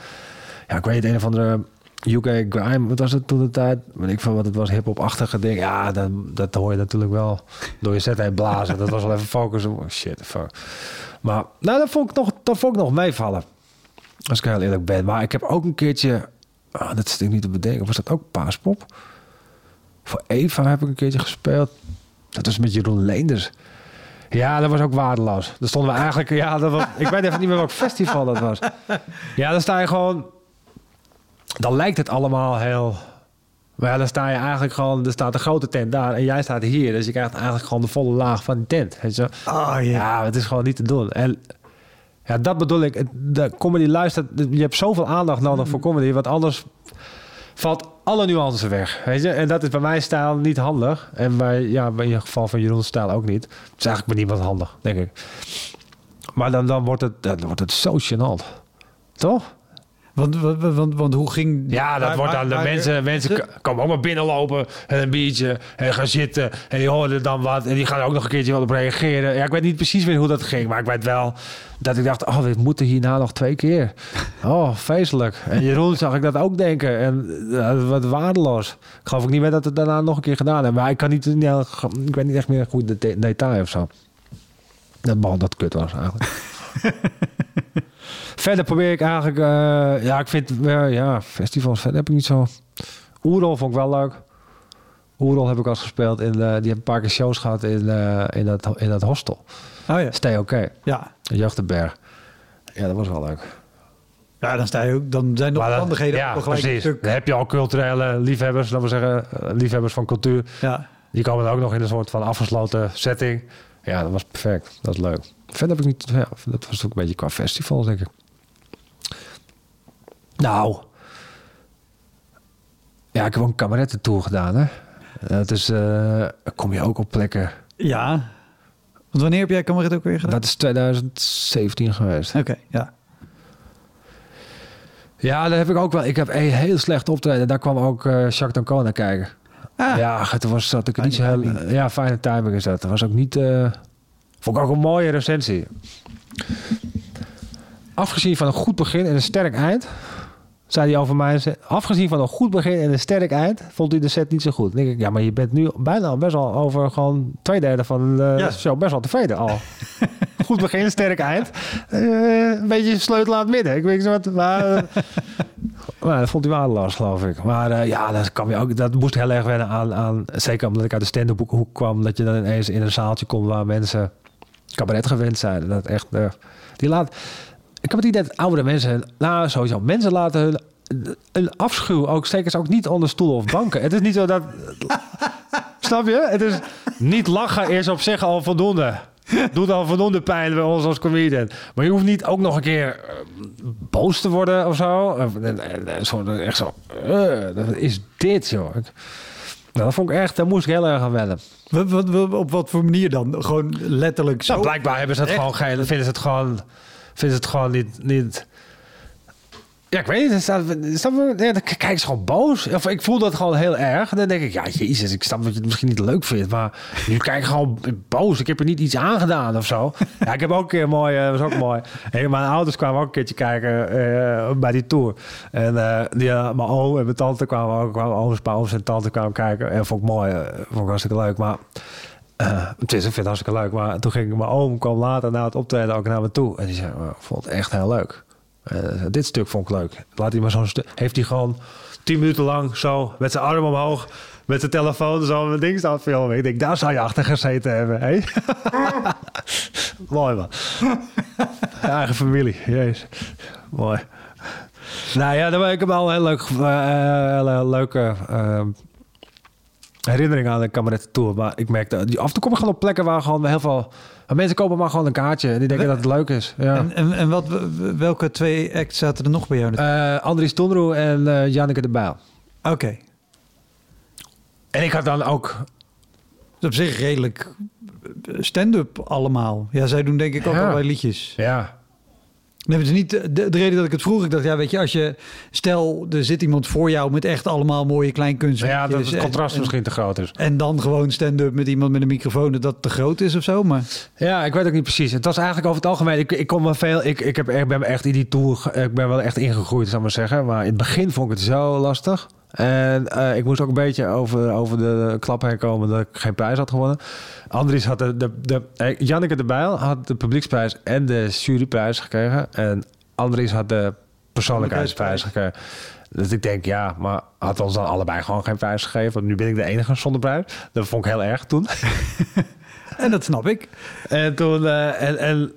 Ja, ik weet een of andere UK Grime. Wat was het toen de tijd? Weet ik van wat het was, hip-hop-achtige. Ja, dat, dat hoor je natuurlijk wel door je set heen blazen. dat was wel even focus. Oh, shit, fuck. Maar nou, dat vond ik nog, dat vond ik nog meevallen. Als ik heel eerlijk ben. Maar ik heb ook een keertje... ah, dat zit ik niet te bedenken. Was dat ook Paaspop? Voor Eva heb ik een keertje gespeeld. Dat was met Jeroen Leenders. Ja, dat was ook waardeloos. Daar stonden we eigenlijk... Ja, dat was, ik weet even niet meer welk festival dat was. Ja, dan sta je gewoon... Dan lijkt het allemaal heel... Maar ja, dan sta je eigenlijk gewoon... Er staat een grote tent daar en jij staat hier. Dus je krijgt eigenlijk gewoon de volle laag van die tent. Weet je? zo. Ah, ja. Het is gewoon niet te doen. En ja, dat bedoel ik. De comedy luistert... Je hebt zoveel aandacht nodig voor comedy. Want anders valt alle nuances weg. En dat is bij mijn stijl niet handig. En bij, ja, in geval van Jeroen's stijl ook niet. Het is eigenlijk bij niemand handig, denk ik. Maar dan, dan, wordt, het, dan wordt het zo gênant. Toch? Want, want, want, want hoe ging... Ja, dat wordt dan... De mensen, mensen komen ook maar binnenlopen en een biertje en gaan zitten. En die horen dan wat en die gaan ook nog een keertje wel op reageren. Ja, ik weet niet precies meer hoe dat ging. Maar ik weet wel dat ik dacht, oh, we moeten hierna nog twee keer. Oh, feestelijk. En Jeroen zag ik dat ook denken. En uh, wat waardeloos. Ik geloof ook niet meer dat het daarna nog een keer gedaan hebben. Maar ik kan niet... Ja, ik weet niet echt meer een goed de- detail of zo. Dat bal dat kut was eigenlijk. Verder probeer ik eigenlijk... eh, ja, ik vind... eh, ja, festivals verder heb ik niet zo... Oerol vond ik wel leuk. Oerol heb ik al eens gespeeld. In, eh, die hebben een paar keer shows gehad in, in, dat, in dat hostel. Oh ja. Stay Oké. Ja. Jeugdenberg. Ja, dat was wel leuk. ja, dan sta je ook... Dan zijn de Maar dat- omstandigheden ja, ook gelijk precies. stuk... Dan heb je al culturele liefhebbers, laten we zeggen, liefhebbers van cultuur. Ja. Die komen dan ook nog in een soort van afgesloten setting. Ja, dat was perfect. Dat is leuk. Verder heb ik niet... Ja, dat was ook een beetje qua festival, denk ik. Nou... Ja, ik heb ook een kamerettentour gedaan, hè. Dat is... eh, kom je ook op plekken... Ja. Want wanneer heb jij Kameret ook weer gedaan? Dat is 2017 geweest. Oké, ja. Ja, daar heb ik ook wel... Ik heb een heel slecht optreden. Daar kwam ook eh Jacques Dancona kijken. Ah, Ja, het was dat ik niet zo heel. timing. Ja, fijne timing is dat. Dat was ook niet. eh vond ik ook een mooie recensie. Afgezien van een goed begin en een sterk eind, zei hij over mij. Afgezien van een goed begin en een sterk eind, vond hij de set niet zo goed. Dan denk ik, ja, maar je bent nu bijna al best wel over gewoon twee derde van de Ja. show best wel tevreden al. goed begin, sterk eind. Eh, een beetje sleutel aan het midden. Ik weet niet wat, maar. eh, maar dat vond hij waardeloos, geloof ik. Maar eh, ja, dat, kan je ook, dat moest heel erg wennen aan, aan... Zeker omdat ik uit de stand-up hoek kwam... dat je dan ineens in een zaaltje komt waar mensen cabaret gewend zijn. Dat echt... eh, die laat... Ik heb het idee dat oudere mensen... Nou, sowieso. Mensen laten hun... Een afschuw ook, steken ze ook niet onder stoelen of banken. Het is niet zo dat... Snap je? Het is niet lachen is op zich al voldoende. Doet al voldoende pijn bij ons als comedian. Maar je hoeft niet ook nog een keer eh, boos te worden of zo. En zo echt zo. eh, wat is dit, joh? Nou, dat vond ik echt, daar moest ik heel erg aan wennen. Wat, wat, wat- op wat voor manier dan? Gewoon letterlijk zo? Nou, blijkbaar hebben ze het Echt? gewoon vinden ze het gewoon, vinden ze het gewoon niet, niet. Ja, ik weet niet. Er staat, er staat, ja, dan kijk ze gewoon boos. Of ik voel dat gewoon heel erg. Dan denk ik, ja, jezus, ik snap dat je het misschien niet leuk vindt. Maar nu kijk ik gewoon boos. Ik heb er niet iets aan gedaan of zo. Ja, ik heb ook een keer mooi, uh, was ook mooi. Hey, mijn ouders kwamen ook een keertje kijken uh, bij die tour. En uh, die, mijn oom en mijn tante kwamen ook. Kwamen, ooms, ooms en tante kwamen kijken. En vond ik mooi. vond ik hartstikke leuk. Maar uh, het is, ik vind het hartstikke leuk. Maar toen ging mijn oom, kwam later na het optreden ook naar me toe. En die zei, oh, ik vond het echt heel leuk. Uh, dit stuk vond ik leuk. Laat hij maar zo'n. Heeft hij gewoon tien minuten lang zo met zijn arm omhoog. Met zijn telefoon zo mijn ding staan filmen. Ik denk, daar zou je achter gezeten hebben. Hey? Mooi man. Eigen familie. Jezus. Mooi. Nou ja, daar heb ik wel een heel leuk, uh, leuke uh, herinnering aan de Cabaret Tour. Maar ik merkte, die af en toe kom ik gewoon op plekken waar gewoon heel veel... Mensen kopen maar gewoon een kaartje en die denken dat het leuk is. Ja. En, en, en wat, welke twee acts zaten er nog bij jou? Uh, Andries Tonroe en uh, Janneke de Bijl. Oké. Okay. En ik had dan ook... op zich redelijk stand-up allemaal. Ja, zij doen denk ik ook ja. allerlei liedjes. Ja. Nee, het is niet de, de, reden dat ik het vroeg. Ik dacht, ja, weet je, als je stel er zit iemand voor jou met echt allemaal mooie kleinkunst. Ja, dat het contrast en, misschien te groot is. En dan gewoon stand-up met iemand met een microfoon dat te groot is of zo. Maar ja, ik weet ook niet precies. Het was eigenlijk over het algemeen. Ik, ik kom wel veel. Ik, ik, heb, ik ben echt in die tour. Ik ben wel echt ingegroeid, zou ik maar zeggen. Maar in het begin vond ik het zo lastig. En uh, ik moest ook een beetje over, over de klap heen komen dat ik geen prijs had gewonnen. Andries had de, de, de eh, Janneke de Bijl had de publieksprijs en de juryprijs gekregen. En Andries had de persoonlijkheidsprijs gekregen. Dus ik denk, ja, maar had ons dan allebei gewoon geen prijs gegeven? Want nu ben ik de enige zonder prijs. Dat vond ik heel erg toen. en dat snap ik. En toen, uh, en, en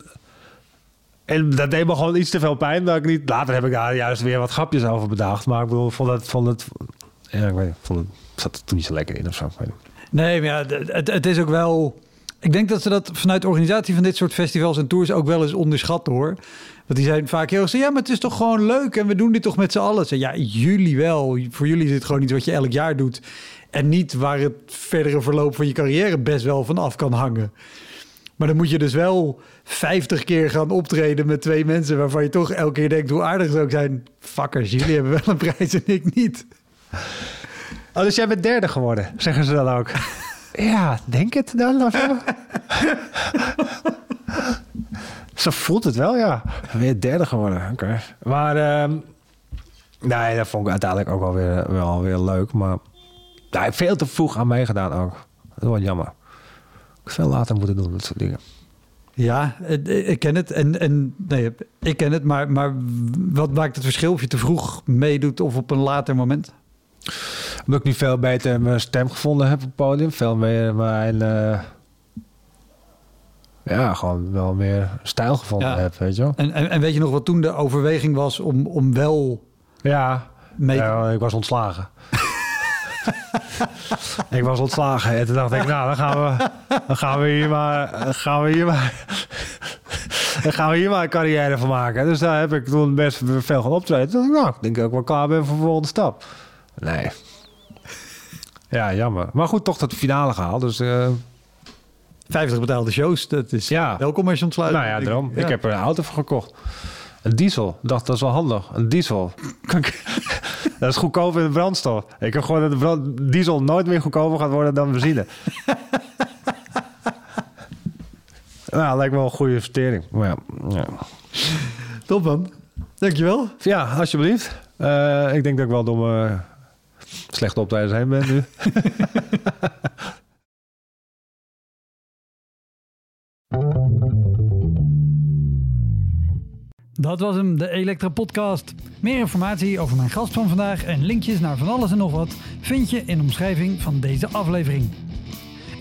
en dat deed me gewoon iets te veel pijn. Dat ik niet, later heb ik daar juist weer wat grapjes over bedacht. Maar ik bedoel, vond het, vond het, ja, ik weet vond het, zat er toen niet zo lekker in of zo. Nee, maar ja, het, is ook wel. Ik denk dat ze dat vanuit de organisatie van dit soort festivals en tours ook wel eens onderschat hoor. Want die zijn vaak heel ja, maar het is toch gewoon leuk en we doen dit toch met z'n allen. Zeg, ja, jullie wel. Voor jullie is het gewoon iets wat je elk jaar doet. En niet waar het verdere verloop van je carrière best wel van af kan hangen. Maar dan moet je dus wel 50 keer gaan optreden met twee mensen waarvan je toch elke keer denkt hoe aardig ze ook zijn. Fuckers, jullie hebben wel een prijs en ik niet. Oh, dus jij bent derde geworden, zeggen ze dan ook. ja, denk het dan of zo. zo voelt het wel, ja. Weer derde geworden, oké. Okay. Maar um, nee, dat vond ik uiteindelijk ook wel weer, wel weer leuk. Maar daar heb veel te vroeg aan meegedaan ook. Dat is wel jammer veel later moeten doen, dat soort dingen. Ja, ik ken het. En, en nee, ik ken het. Maar, maar wat maakt het verschil of je te vroeg meedoet of op een later moment? Omdat ik nu veel beter mijn stem gevonden heb op het podium. Veel meer mijn... Uh, ja, gewoon wel meer stijl gevonden heb, weet je wel. En, en, en, weet je nog wat toen de overweging was om, om wel... Ja, mee ja, ik was ontslagen. ik was ontslagen. En toen dacht ik, nou, dan gaan we, dan gaan we hier maar, gaan we hier maar, dan gaan we hier maar een carrière van maken. Dus daar heb ik toen best veel gaan optreden. Toen dacht ik, nou, ik denk dat ik wel klaar ben voor de volgende stap. Nee. Ja, jammer. Maar goed, toch dat finale gehaald. Dus... Uh, 50 betaalde shows, dat is ja. welkom als je ontsluit. Nou ja, daarom. Ik heb er een auto voor gekocht. Een diesel. Ik dacht, dat is wel handig. Een diesel. Kan ik, dat is goedkoper in de brandstof. Ik heb gewoon dat de brand, diesel nooit meer goedkoper gaat worden dan benzine. nou, lijkt me wel een goede investering. Maar ja, ja. Top man. Dankjewel. Ja, alsjeblieft. Uh, ik denk dat ik wel door mijn slechte optredens heen ben nu. Dat was hem, de Elektra Podcast. Meer informatie over mijn gast van vandaag en linkjes naar van alles en nog wat vind je in de omschrijving van deze aflevering.